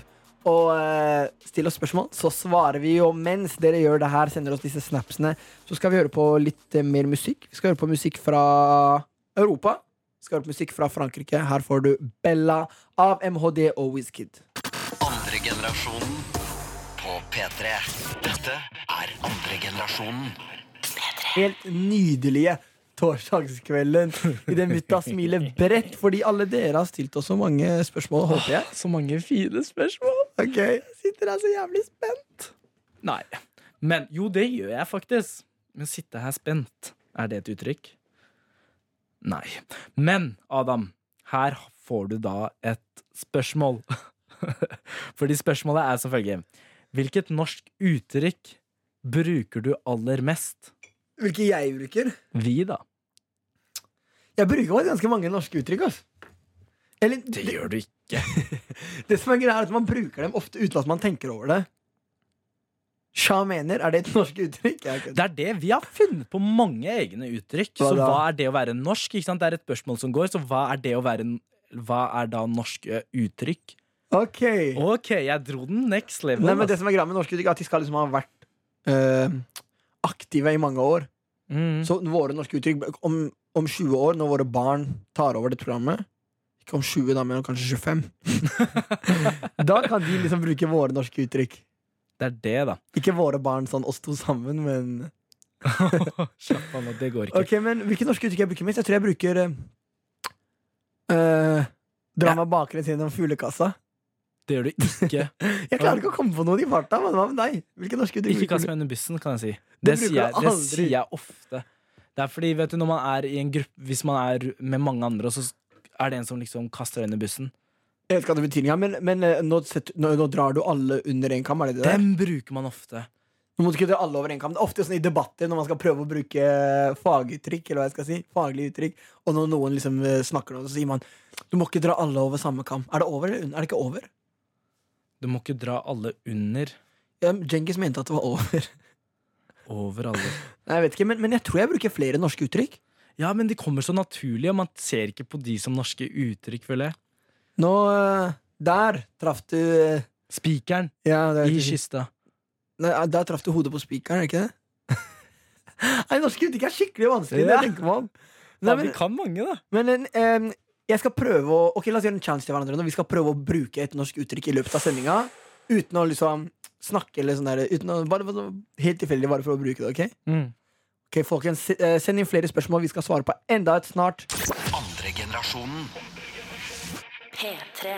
Og eh, still oss spørsmål, så svarer vi. Og mens dere gjør det her, sender oss disse snapsene, så skal vi høre på litt eh, mer musikk. Vi skal høre på musikk fra Europa. Vi skal høre på musikk fra Frankrike. Her får du Bella av MHD og Wizkid. Andre generasjonen på P3. Dette er andre generasjonen. P3. helt nydelige torsdagskvelden idet mutta smiler bredt fordi alle dere har stilt oss så mange spørsmål, håper jeg. Så mange fine spørsmål. Ok, jeg Sitter her så jævlig spent. Nei. Men jo, det gjør jeg faktisk. Men sitte her spent, er det et uttrykk? Nei. Men Adam, her får du da et spørsmål. (laughs) Fordi spørsmålet er selvfølgelig. Hvilket norsk uttrykk bruker du aller mest? Hvilke jeg bruker? Vi, da. Jeg bruker ganske mange norske uttrykk. ass. Eller, Det det, gjør du ikke. (laughs) det som er greia er at Man bruker dem ofte uten at man tenker over det. Sja mener, er det et norsk uttrykk? Det er det. Vi har funnet på mange egne uttrykk. Hva så hva er det å være norsk? Ikke sant? Det er et spørsmål som går. Så hva er det å være Hva er da norske uttrykk? Ok. Ok, jeg dro den next level. Nei, men Det som er greia med norske uttrykk, er at de skal liksom ha vært øh, aktive i mange år. mm. Så våre norske uttrykk om, om 20 år, når våre barn tar over dette programmet Ikke om 20, da, men om kanskje 25. (laughs) da kan de liksom bruke våre norske uttrykk. Det er det, da. Ikke våre barn sånn oss to sammen, men (laughs) Slapp av nå, det går ikke. Ok, men Hvilke norske uttrykk jeg bruker mest? Jeg tror jeg bruker uh, eh, Dra Ja. meg baklengs gjennom fuglekassa. Det gjør du ikke. (laughs) Jeg klarer ikke å komme på noe i farta, men hva med deg? Hvilke norske uttrykk Ikke kast meg under bussen, kan jeg si. Det Det, sier jeg, det sier jeg ofte. Det er fordi, vet du, når man er i en gruppe Hvis man er med mange andre, så er det en som liksom kaster deg under bussen Jeg vet ikke hva det betyr men, men eh, nå, setter- nå, nå drar du alle under en kam, er det det der? Den bruker man ofte. Nå må du ikke dra alle over en kam. Det er ofte sånn i debatter når man skal prøve å bruke faguttrykk, eller hva jeg skal si, faglige uttrykk, og når noen liksom eh, snakker noe, så sier man du må ikke dra alle over samme kam. Er det over eller under? Er det ikke over? Du må ikke dra alle under. Ja, Djengis mente at det var over. Over alle. Nei, jeg vet ikke, men, men jeg tror jeg bruker flere norske uttrykk. Ja, men de kommer så naturlig, og man ser ikke på de som norske uttrykk, føler jeg. Nå eh, Der traff du eh, Spikeren Ja, det i kista. Nei, Der traff du hodet på spikeren, er det ikke det? (laughs) Nei, norske uttrykk er skikkelig vanskelig. Ja. tenker meg om. Nei, Ja, vi kan mange, da. Men um, jeg skal prøve å Ok, La oss gjøre en challenge til hverandre nå. Vi skal prøve å bruke et norsk uttrykk i løpet av sendinga. Uten å liksom snakke eller sånn der uten å, bare, bare, Helt tilfeldig, bare for å bruke det, OK? Mm. Ok, folkens, eh, Send inn flere spørsmål. Vi skal svare på enda et snart. Andre generasjonen P3.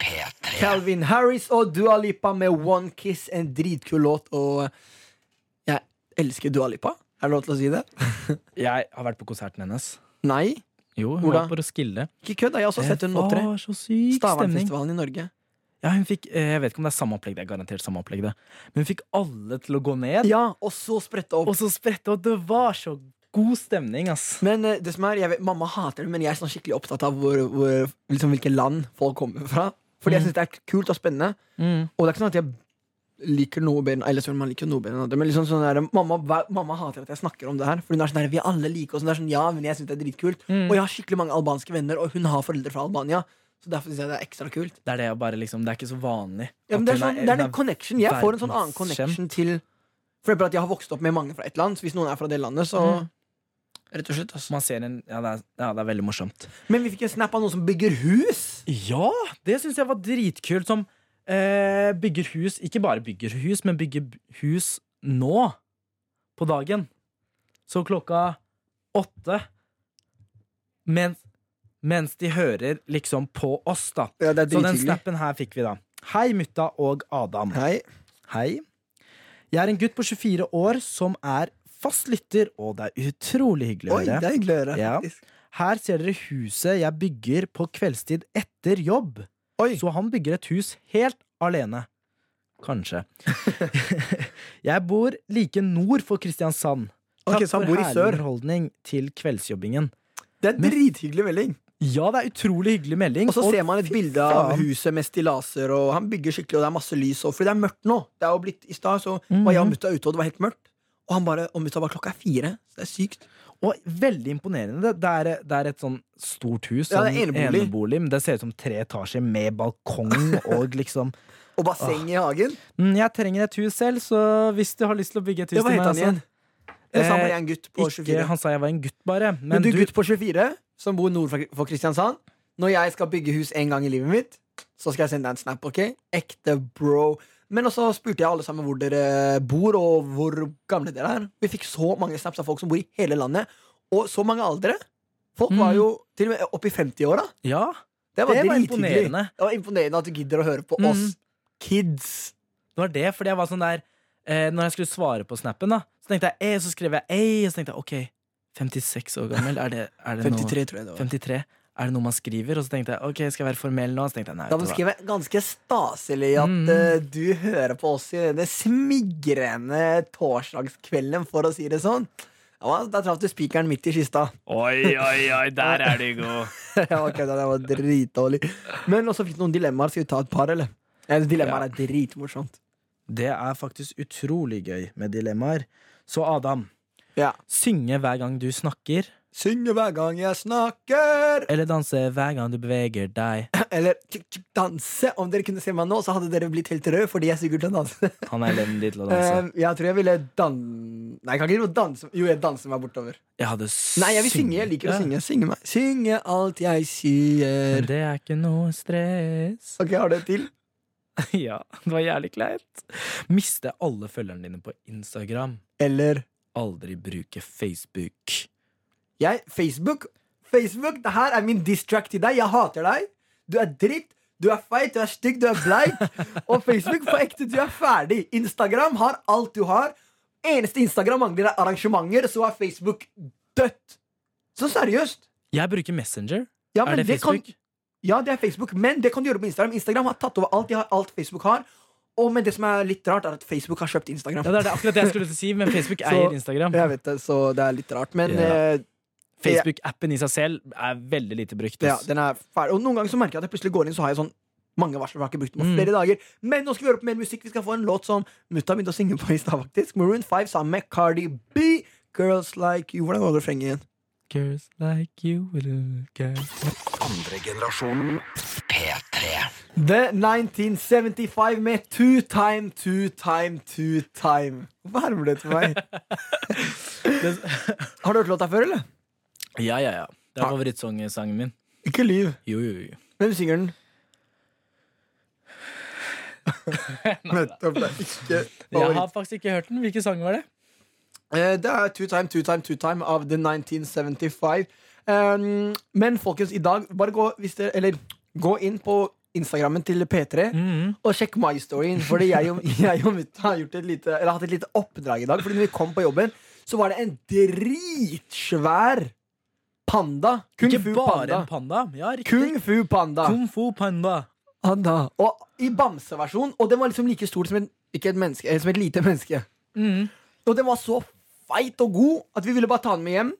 P3. Calvin Harris og Dua Lipa med One Kiss, en dritkul låt. Og jeg elsker Dua Lipa. Er det lov til å si det? (laughs) Jeg har vært på konserten hennes. Nei, Jo, hun Hvordan? var på Roskilde. ikke kødd. Jeg har også sett henne opptre. Stavernfestivalen i Norge. Ja, hun fikk, eh, jeg vet ikke om det er samme opplegg, det er garantert samme opplegg, det. Men hun fikk alle til å gå ned, Ja, og så sprette opp. og så sprette, og det var så god stemning, ass. Men eh, det som er, jeg vet, Mamma hater det, men jeg er sånn skikkelig opptatt av hvor, hvor, liksom, hvilke land folk kommer fra. Fordi jeg Mm. syns det er kult og spennende. Og det er ikke sånn at jeg liker noe bedre Eller sorry, man liker noe bedre enn andre. Men liksom sånn der, mamma, mamma hater at jeg snakker om det her. For hun er sånn der, vi alle liker oss. Hun er sånn, ja, men jeg synes det er dritkult Mm. Og jeg har skikkelig mange albanske venner, og hun har foreldre fra Albania. Så derfor syns jeg det er ekstra kult. Det er det å bare liksom, det er ikke så vanlig. Ja, men det, er sånn, det er den connection. Jeg får en sånn annen connection til For eksempel at jeg har vokst opp med mange fra ett land. Så hvis noen er fra det landet, så Mm. Rett og slett. Altså. Man ser en, ja, det er, ja, det er veldig morsomt. Men vi fikk en snap av noen som bygger hus. Ja, det syns jeg var dritkult. Som eh, bygger hus. Ikke bare bygger hus, men bygger hus nå. På dagen. Så klokka åtte. Mens, mens de hører liksom på oss, da. Ja, Så den snappen her fikk vi, da. Hei, mutta og Adam. Hei. Hei. Jeg er en gutt på 24 år som er fast lytter, og det er utrolig hyggelig å Oi, det er hyggelig å høre. Ja. Her ser dere huset jeg bygger på kveldstid etter jobb. Oi. Så han bygger et hus helt alene. Kanskje. (laughs) jeg bor like nord for Kristiansand. Takk så han for bor i herlig underholdning til kveldsjobbingen. Det er en drithyggelig melding. Ja, det er utrolig hyggelig melding. Og så ser man et bilde av huset med stillaser, og han bygger skikkelig, og det er masse lys. Og, fordi det er mørkt nå. Det er jo blitt I stad så var jeg og Mhm. mutta ute, og det var helt mørkt. Og han bare, og mutta bare klokka er fire. Så det er sykt. Og veldig imponerende. Det er, det er et sånn stort hus. Ja, det er sånn enebolig. men det ser ut som tre etasjer med balkong (laughs) og liksom Og basseng i hagen. mm, Jeg trenger et hus selv, så hvis du har lyst til å bygge et hus til meg han igjen? Eller sa han bare en gutt på Ikke, han sa jeg var en gutt, bare. Men, Men du, du, gutt på 24, som bor nord for Kristiansand Når jeg skal bygge hus en gang i livet mitt, så skal jeg sende deg en snap, ok? Ekte bro. Men også spurte jeg alle sammen hvor dere bor, og hvor gamle dere er. Vi fikk så mange snaps av folk som bor i hele landet, og så mange aldre. Folk var Mm. jo til og med opp i 50-åra. Ja, Det var, det var imponerende. Det var imponerende at du gidder å høre på Mm. oss kids. Det var det, fordi jeg var sånn der eh, Når jeg skulle svare på snappen, da så tenkte jeg eh, så skrev jeg ei, og så tenkte jeg OK, 56 år gammel, er det, er det 53, noe tror jeg det var. 53? Er det noe man skriver? Og så tenkte jeg OK, skal jeg være formell nå? Så tenkte jeg nei. Da du hva. ganske staselig at Mm. uh, du hører på oss i denne smigrende torsdagskvelden, for å si det sånn. Ja, da traff du spikeren midt i kista. Oi, oi, oi, der er du god. (laughs) ja, var det var dritdårlig. Men også fikk du noen dilemmaer. Skal vi ta et par, eller? Ja, Dilemmaer Ja. er dritmorsomt. Det er faktisk utrolig gøy med dilemmaer. Så Adam, Ja. synge hver gang du snakker, Synge hver gang jeg snakker. eller danse hver gang du beveger deg. (clears throat) Eller danse. Om dere kunne se meg nå, så hadde dere blitt helt røde fordi jeg er til å danse. (laughs) Han er elendig til å danse. Uh, jeg tror jeg ville dan... Nei, jeg kan ikke danse. Jo, jeg danser meg bortover. Jeg hadde Nei, jeg vil synge. Jeg liker å synge. Synge, meg. synge alt jeg sier. Men det er ikke noe stress. Ok, har du et til? (laughs) Ja, det var jævlig kleint. Miste alle følgerne dine på Instagram. Eller Aldri bruke Facebook. jeg, Facebook. Facebook, det her er min distract til deg. Jeg hater deg. Du er dritt. Du er feit, du er stygg, du er bleik. (laughs) Og Facebook, på ekte, du er ferdig. Instagram har alt du har. Eneste Instagram mangler, er arrangementer, så er Facebook dødt. Så seriøst. Jeg bruker Messenger. Ja, er det, det Facebook? kan, ja, det er Facebook, men det kan du gjøre på Instagram. Instagram har tatt over alt, de har alt Facebook har. Og men det som er litt rart, er at Facebook har kjøpt Instagram. Ja, det er det, akkurat det jeg skulle si, men Facebook (laughs) Så- eier Instagram. Jeg vet det, så det er litt rart. Men Ja. eh, Facebook-appen i seg selv er veldig lite brukt. ja, den er ferdig. Og noen ganger så merker jeg at jeg plutselig går inn, så har jeg sånn mange varsler. Jeg har ikke brukt dem på Mm. flere dager Men nå skal vi høre på mer musikk. Vi skal få en låt som mutta begynte å synge på i stad, faktisk. Maroon 5 sammen med Cardi B. Girls Like You. Hvordan går refrenget igjen? Girls like you, little girls. Andre generasjonen P3. The 1975 med Two Time, Two Time, Two Time. Hvorfor hermer du etter meg? (laughs) Har du hørt låta før, eller? Ja, ja, ja. Det er favorittsangen min. Ikke lyv. Jo, jo, jo. Hvem synger den? (laughs) Nettopp. Det er ikke Jeg har faktisk ikke hørt den. Hvilken sang var det? Eh, Det er Two Time, Two Time, Two Time av The 1975. Um, men folkens, i dag Bare gå, hvis dere, eller, gå inn på Instagrammen til P3 Mm. og sjekk My Storyen. Fordi jeg og, (laughs) jeg og mutta har gjort et lite, hatt et lite oppdrag i dag. Fordi når vi kom på jobben, så var det en dritsvær panda. Kung Ikke fu bare panda. en panda. Ja. Kung fu panda. Kung fu panda. panda. Og i bamseversjon. Og den var liksom like stor som, en, ikke et menneske, som et lite menneske. Mm. Og den var så feit og god at vi ville bare ta den med hjem.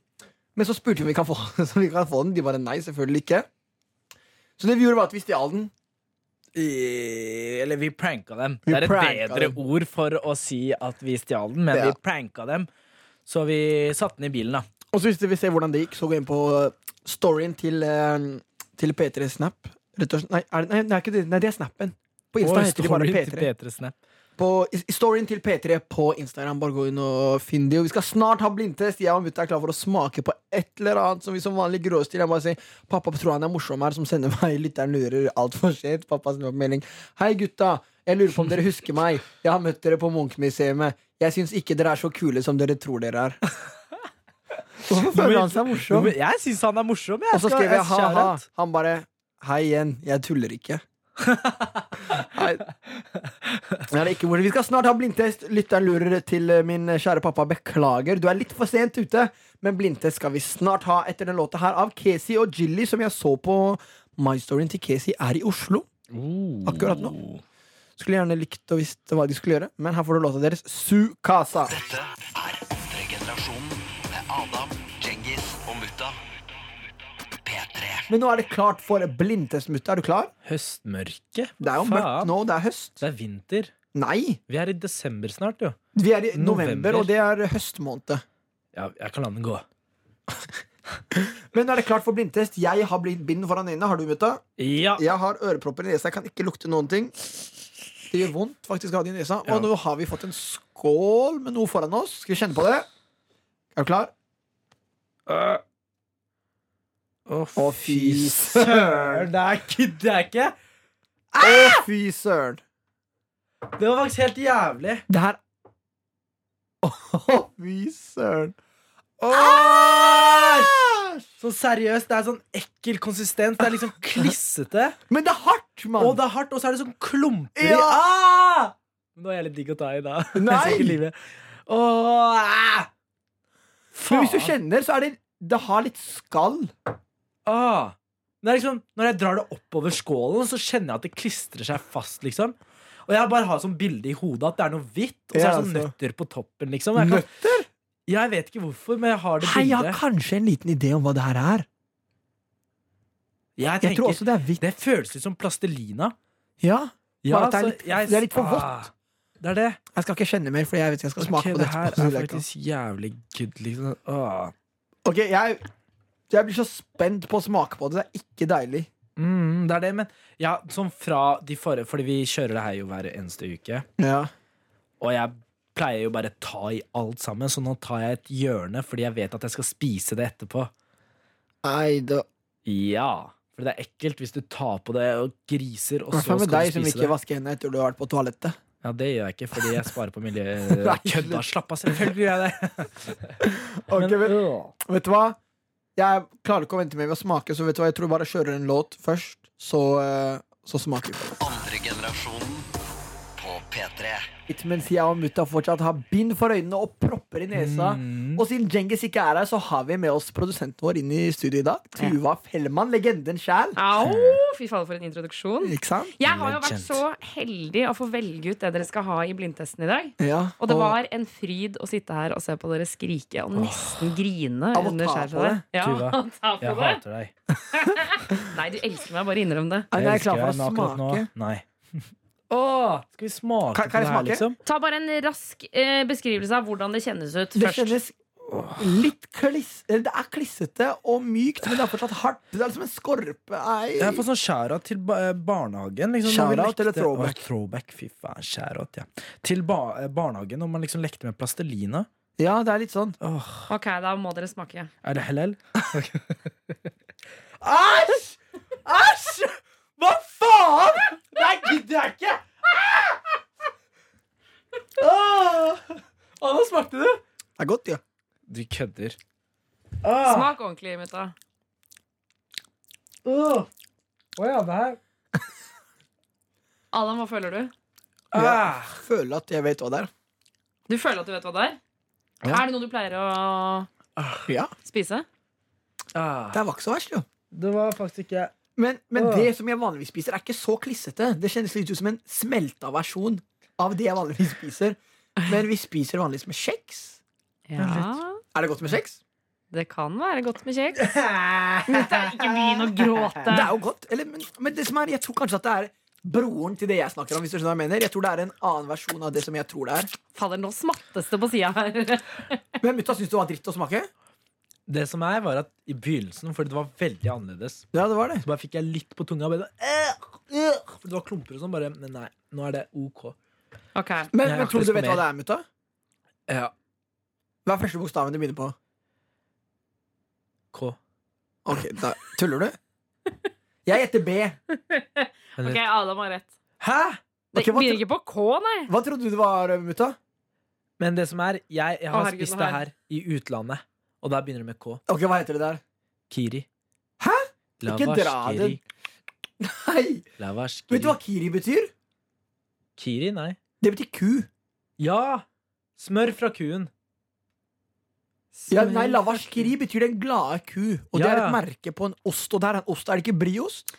Men så spurte vi om vi kan få, (laughs) så vi kan få den. De bare nei, selvfølgelig ikke. Så det vi gjorde, var at vi stjal den. I, Eller vi pranka dem. Vi det er et bedre dem. ord for å si at vi stjal den, men Ja. vi pranka dem. Så vi satte den i bilen, da. Og så hvis du vil se hvordan det gikk, så gå inn på uh, storyen til, uh, til P3 Snap. Nei, er det, nei, det er ikke det. Nei, det er snappen. På Insta heter de bare story P3. P3 Snap. På, storyen til P3 på Instagram. Bare gå inn og finn det. Og vi skal snart ha blindtest. Jeg og mutta er klar for å smake på et eller annet som vi som vanlig gråstil. Jeg bare sier Pappa tror han er morsom her, som sender meg lytteren lurer altfor sent. Pappa sender opp melding. Hei, gutta. Jeg lurer på om dere husker meg. Jeg har møtt dere på Munch-museet. Jeg syns ikke dere er så kule som dere tror dere er. Hvorfor føler han seg morsom? Jeg syns han er morsom. Og så skrev jeg ha-ha. Han bare Hei igjen, jeg tuller ikke. Nei. Nei, det er ikke. Vi skal snart ha blindtest. Lytteren lurer til eh, min kjære pappa. Beklager, du er litt for sent ute. Men blindtest skal vi snart ha etter den låta her av Casey og Jilly, som jeg så på My Storyen til Casey er i Oslo. Akkurat nå. Skulle gjerne likt å visst hva de skulle gjøre, men her får du låta deres Su Casa. Dette Men nå er det klart for blindtestmutte. Er du klar? Høstmørke? Det er jo mørkt nå, det er høst. Det er vinter. Nei! Vi er i desember snart, jo. Vi er i november, November. og det er høstmåned. Ja, jeg kan la den gå. (laughs) Men nå er det klart for blindtest? Jeg har bind foran øynene. Har du, mutta? Ja. Jeg har ørepropper i nesa. Jeg kan ikke lukte noen ting. Det gjør vondt faktisk å ha det i nesa. Ja. Og nå har vi fått en skål med noe foran oss. Skal vi kjenne på det? Er du klar? Å, fy søren. Det er ikke, det er ikke. Å, fy søren. Det var faktisk helt jævlig. Det her Å, fy søren. Æsj! Så seriøst, det er sånn ekkel konsistens. Det er liksom klissete. Men det er hardt, mann! Og det er hardt, og så er det sånn klumper. Ja. Ah! Nå er jeg litt digg å ta i, da. (laughs) Nei! Åh, ah! Men hvis du kjenner, så er det Det har litt skall. Ah. Liksom, når jeg drar det oppover skålen, så kjenner jeg at det klistrer seg fast. liksom Og jeg bare har sånn bilde i hodet at det er noe hvitt, og så er det sånn nøtter på toppen. liksom jeg, kan, Nøtter? jeg vet ikke hvorfor, men jeg har det Hei, jeg har kanskje en liten idé om hva det her er. Jeg, Jeg tror også det er hvitt. Det føles ut som plastelina. Ja. Ja, det er litt- jeg- det er litt for vått. Ah, det er det. Jeg skal ikke kjenne mer, for jeg vet ikke jeg skal smake okay, på det det. her er faktisk jævlig good. Liksom. Åh. Ok, jeg, jeg blir så spent på å smake på det. Det er ikke deilig. Mm, det er det, men ja, sånn fra de forrige Fordi vi kjører det her jo hver eneste uke. Ja. Og jeg pleier jo bare ta i alt sammen, så nå tar jeg et hjørne fordi jeg vet at jeg skal spise det etterpå. Nei, da Ja, for det er ekkelt hvis du tar på det og griser, og så I hvert så fall med deg som ikke vasker hendene etter du har vært på toalettet. Ja, det gjør jeg ikke, fordi jeg sparer på miljøet. (laughs) Kødda, slapp av, selvfølgelig gjør jeg det. (laughs) Ok, Men, men, øh. vet du hva? Jeg klarer ikke å vente med å smake, så vet du hva? jeg tror bare jeg kjører en låt først, så, eh, så smaker vi. Andre generasjonen på P3. Mens jeg og mutta fortsatt har bind for øynene og propper i nesa. Mm. Og siden Djengis ikke er her, så har vi med oss produsenten vår inn i studio i dag. Tuva Fellmann, legenden sjæl. Au! Fy fader, for en introduksjon. Ikke sant? Jeg har jo vært så heldig å få velge ut det dere skal ha i blindtesten i dag. Ja, Og det var en fryd å sitte her og se på dere skrike og nesten grine Av å under det. Ja, Tuva, Jeg det. hater deg. (laughs) Nei, du elsker meg. Bare innrøm det. Jeg er klar elsker for deg, å men akkurat nå. Nei. Åh, skal vi smake Kan- kan på jeg det her, smake? liksom? Ta bare en rask eh, beskrivelse av hvordan det kjennes ut Det først. kjennes litt kliss... Eller det er klissete og mykt, men det er fortsatt hardt. Det er liksom en skorpe. Ei. Jeg får sånn skjæra til ba eh, barnehagen. Liksom, når vi Shout-out eller throwback? Åh, throwback, fy faen. Skjæra, ja. Til ba eh, barnehagen, når man liksom lekte med plastelina. Ja, det er litt sånn. Åh, Ok, da må dere smake. er det hellel? Æsj! Æsj! Hva faen?! Nei, gidder jeg ikke! Ah! Ah, nå smakte det. Det er godt, ja. Du kødder. Ah. Smak ordentlig, Mutta. Å uh. oh, ja, det her Adam, hva føler du? Ah. Jeg føler at jeg vet hva det er. Du føler at du vet hva det er? Ja. Er det noe du pleier å ja. spise? Ah. Det var ikke så verst, jo. Det var faktisk ikke men, men det som jeg vanligvis spiser, er ikke så klissete. Det kjennes litt ut som en smelta versjon av det jeg vanligvis spiser. Men vi spiser vanligvis med kjeks. Ja. Er det godt med kjeks? Det kan være godt med kjeks. (laughs) Ikke begynn å gråte. Det er jo godt. Eller, men, men det som er, jeg tror kanskje at det er broren til det jeg snakker om. Hvis du skjønner hva Jeg mener Jeg tror det er en annen versjon av det som jeg tror det er. Fader, nå smattes det på sida her. Men mutta syns du det var dritt å smake? Det som er, var at i begynnelsen, fordi det var veldig annerledes, Ja, det var det. så bare fikk jeg litt på tunga. og Bare, øh, øh, for det var klumper og sånn. Bare, men nei, nå er det OK. Ok, Men, Jeg har men tror ikke du du lyst vet på hva det er, mutta? Ja. Hva er første bokstaven du begynner på? K. Ok, da Tuller du? Jeg gjetter B. Eller, Ok, Adam har rett. Hæ? Det Ok, hva, begynner ikke på K, nei. hva trodde du det var, mutta? Men det som er, jeg, jeg Å, har herregud, spist nå det har her i utlandet, og der begynner det med K. Ok, Hva heter det der? Kiri. Hæ? Ikke dra den. Nei! Lavash Vet du hva kiri. kiri betyr? Kiri, nei. Det betyr ku. Ja! Smør fra kuen. Ja, nei, Lavash kiri betyr den glade ku. Og det er et merke på en ost. Og der er en ost, er det ikke briost?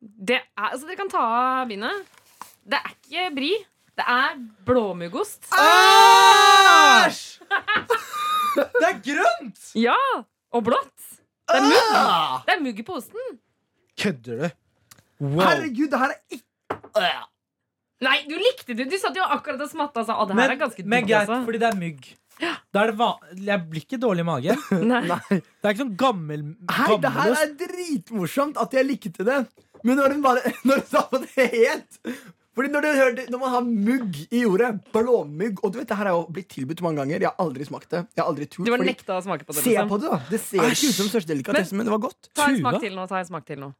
Det er, altså, dere kan ta av bindet. Det er ikke bri. Det er blåmuggost. Æsj! (laughs) (laughs) Det er grønt! Ja! Og blått. Det er mugg. Ah! Det er mugg i posen. Kødder du? Wow. Herregud, det her er ikke Nei, du likte det. Du satt jo akkurat og smatta og sa at det her Men, er ganske men greit, Altså. fordi det er mygg. Da er det va jeg blir ikke dårlig i magen. (laughs) Nei. Nei. Det er ikke sånn gammel Hei, det her gammelost. er dritmorsomt at jeg likte det. Men når hun bare (laughs) Når hun sa på det het Fordi når, hørte, når man har mugg i jordet, blåmugg Og du vet, det her er jo blitt tilbudt mange ganger. Jeg har aldri smakt det. Jeg har aldri turt Du var nekta å smake på det. Se liksom. på det, da. Det ser ikke ut som største delikatesse, men det var godt. Ta en smak til nå. Ta en smak til nå.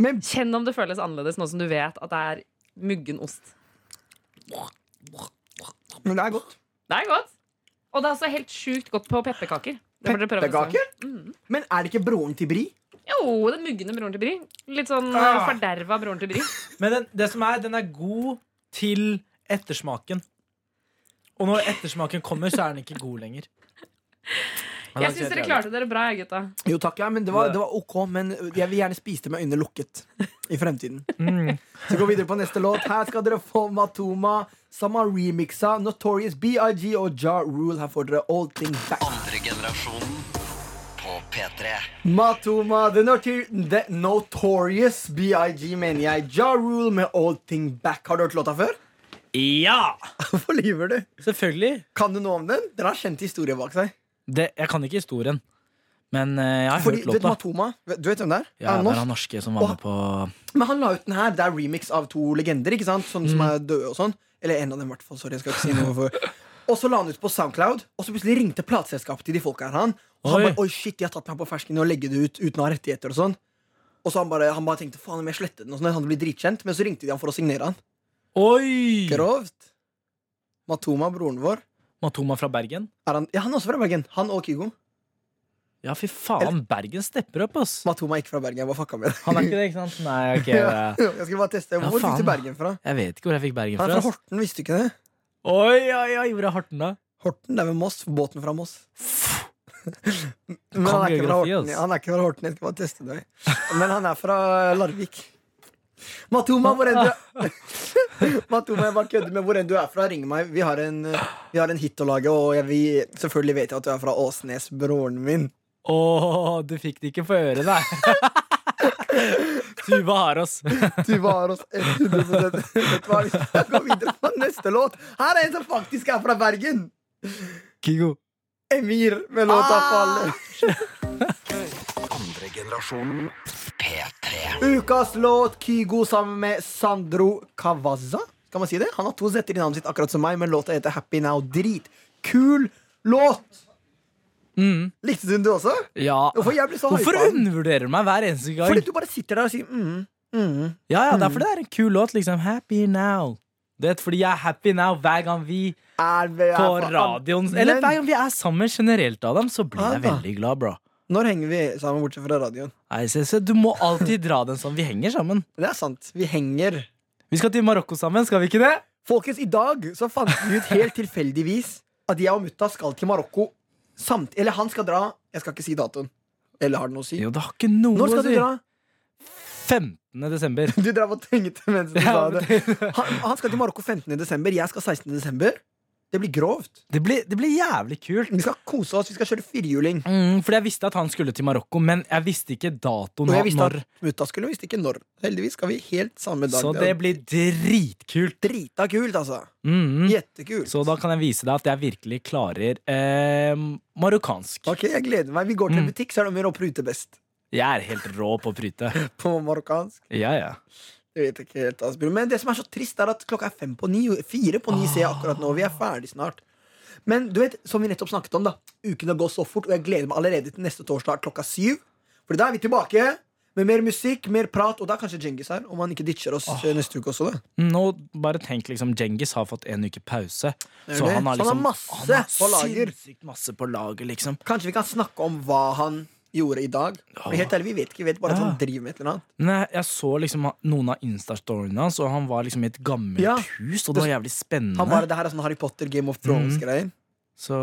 Men Kjenn om det føles annerledes nå som du vet at det er muggen ost. Men det er godt. Det er godt. Og det er også helt sjukt godt på pepperkaker. Pepperkaker? Pepperkaker? Men er det ikke broren til Bri? Jo, den muggende broren til Bry. Litt sånn Ah. ah. forderva broren til Bry. (laughs) Men den, det som er, den er god til ettersmaken. Og når ettersmaken kommer, så er den ikke god lenger. Men (laughs) Jeg syns dere klarte dere bra, jeg, gutta. Jo takk, ja, men det var, det var ok. Men jeg vil gjerne spise det med øynene lukket i fremtiden. (laughs) Mm. Så gå videre på neste låt. Her skal dere få Matoma, som har remixa Notorious BIG og Ja Rule. Her får dere All Things Back. Andre generasjonen P3. Matoma, The, Notor the Notorious BIG, mener jeg. Ja Rule med Old Thing Back. Har du hørt låta før? Ja! (laughs) Hvorfor lyver du? Selvfølgelig. Kan du noe om den? Den har kjent historie bak seg. Det, jeg kan ikke historien, men eh, jeg har Fordi, hørt du vet. Matoma? Du vet hvem det er? Ja, er det er han norske som var med på Men han la ut den her. Det er remix av to legender, ikke sant? Sånn Mm. som er døde og sånn. Eller en av dem, i hvert fall. Sorry, jeg skal ikke si noe for (laughs) Og så la han ut på Soundcloud, og så plutselig ringte plateselskapet til de folka her. Han. Og han Oi. bare, Oi, shit, de har tatt meg på fersken og legge det ut uten å ha rettigheter og sånn. Og så han bare, han bare tenkte faen om jeg sletter den, og sånn, han blir dritkjent. Men så ringte de han for å signere han. Oi! Grovt. Matoma, broren vår. Matoma fra Bergen. Er han, ja, han er også fra Bergen. Han og Kygo. Ja, fy faen, Bergen stepper opp, ass. Matoma er ikke fra Bergen. Jeg bare fucka med det. Han er ikke det, ikke sant? Nei, ok. (laughs) Ja, Jeg jeg skulle bare teste. Ja, Hvor fikk faen. du Bergen fra? jeg vet ikke hvor jeg fikk Bergen Han fra. er fra ass. Horten, visste du ikke det? Oi, oi, oi, hvor er Horten, da? Horten, det er ved Moss. Båten fra Moss. (laughs) Men han er ikke fra Horten. ass. Han er ikke fra Horten, jeg skal bare teste det. Men han er fra Larvik. Matoma, hvor enn du (laughs) Matoma, jeg bare kødder med hvor enn du er fra. Ring meg. Vi har en, vi har en hit å lage, og jeg vi, selvfølgelig vet jeg at du er fra Åsnes, broren min. Å, du fikk det ikke på høre, nei. (laughs) Tuva har oss. (laughs) Tuva har oss 100 Vet du hva, vi skal gå videre på neste låt. Her er en som faktisk er fra Bergen. Kigo. Emir med låta Ah! 'Faller'. Andre generasjonen P3. Ukas låt Kygo sammen med Sandro Kavaza. Kan man si det? Han har to z-er i navnet sitt, akkurat som meg, men låta heter Happy Now. Dritkul låt! Mm. Likte du den, du også? Ja. Hvorfor jeg blir så Hvorfor undervurderer du meg hver eneste gang? Fordi du bare sitter der og sier mm, mm. Ja, ja, mm. er det er en kul låt. liksom Happy now. Du vet, fordi jeg er happy now hver gang vi Er vi er på radioen Eller hver gang vi er sammen generelt, Adam, så blir jeg veldig glad, bro. Når henger vi sammen bortsett fra radioen? Nei, se, se, du må alltid dra den sånn. Vi henger sammen. Det er sant. Vi henger. Vi skal til Marokko sammen, skal vi ikke det? Folkens, i dag så fant vi ut helt tilfeldigvis at jeg og mutta skal til Marokko samt Eller han skal dra. Jeg skal ikke si datoen. Eller har det noe å si? Jo, det har ikke noe Når skal du dra? 15. desember. (laughs) Du drev og tenkte mens du Ja, sa det. Han, han skal til Marokko 15. desember. Jeg skal 16. desember. Det blir grovt. Det blir, det blir jævlig kult. Vi skal kose oss. Vi skal kjøre firehjuling. Mm, fordi jeg visste at han skulle til Marokko, men jeg visste ikke datoen. Og jeg visste når. at mutta skulle, visste ikke når. Heldigvis skal vi helt samme dag. Så det blir dritkult. drita kult, altså. Mm. Jettekult. Så da kan jeg vise deg at jeg virkelig klarer eh, marokkansk. Ok, jeg gleder meg. Vi går til en Mm. butikk, så er det mer å prute best. Jeg er helt rå på å prute. (laughs) På marokkansk. Ja, ja. Jeg vet ikke helt. Men det som er så trist, er at klokka er fem på ni. Fire på ni ser jeg akkurat nå. Vi er ferdig snart. Men du vet, som vi nettopp snakket om, da. Ukene går så fort, og jeg gleder meg allerede til neste torsdag klokka syv. For da er vi tilbake med mer musikk, mer prat, og da er kanskje Djengis her. Om han ikke ditcher oss oh. neste uke også, da. Nå bare tenk liksom Djengis har fått en uke pause. Så han har liksom, han har masse han har på lager. Masse på lager, liksom. Kanskje vi kan snakke om hva han gjorde i dag. Men helt ærlig, vi vet ikke. Vi vet bare at han driver med et eller annet. Nei, jeg, så liksom noen av Insta-storyene hans, og han var liksom i et gammelt Ja. hus, og det var jævlig spennende. Han var det her er sånn Harry Potter, Game of Thrones-greier. Så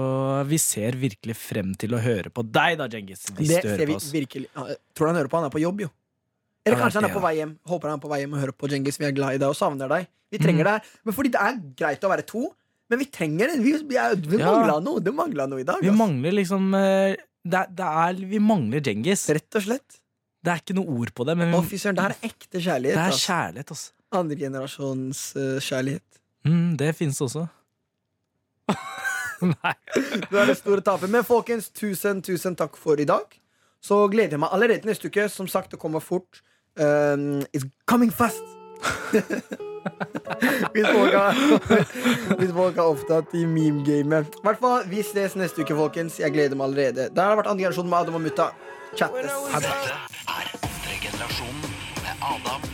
vi ser virkelig frem til å høre på deg, da, Djengis. Det ser vi virkelig Tror du han hører på? Han er på jobb, jo. Eller kanskje han er på vei hjem. Håper han er på vei hjem og hører på Djengis. Vi er glad i deg og savner deg. Vi trenger Mm. deg. Men fordi det er greit å være to, men vi trenger det. Vi, vi, vi, vi Ja. mangla noe. Det mangla noe i dag. Vi altså. mangler liksom eh, det, det er, Vi mangler Djengis. Rett og slett. Det er ikke noe ord på det, men vi, fy det her er ekte kjærlighet. det er kjærlighet, altså. Andregenerasjons uh, kjærlighet. Mm, det finnes også. (laughs) Nei. Du er det store taper. Men folkens, tusen, tusen takk for i dag. Så gleder jeg meg allerede neste uke. Som sagt, det kommer fort. Um, it's coming fast. (laughs) hvis, (laughs) folk har, hvis folk er opptatt i meme-gamet. I hvert fall, vi ses neste uke, folkens. Jeg gleder meg allerede. Der har det vært andre generasjon med Adam og Mutta. Chattes. Dette er andre generasjon med Adam.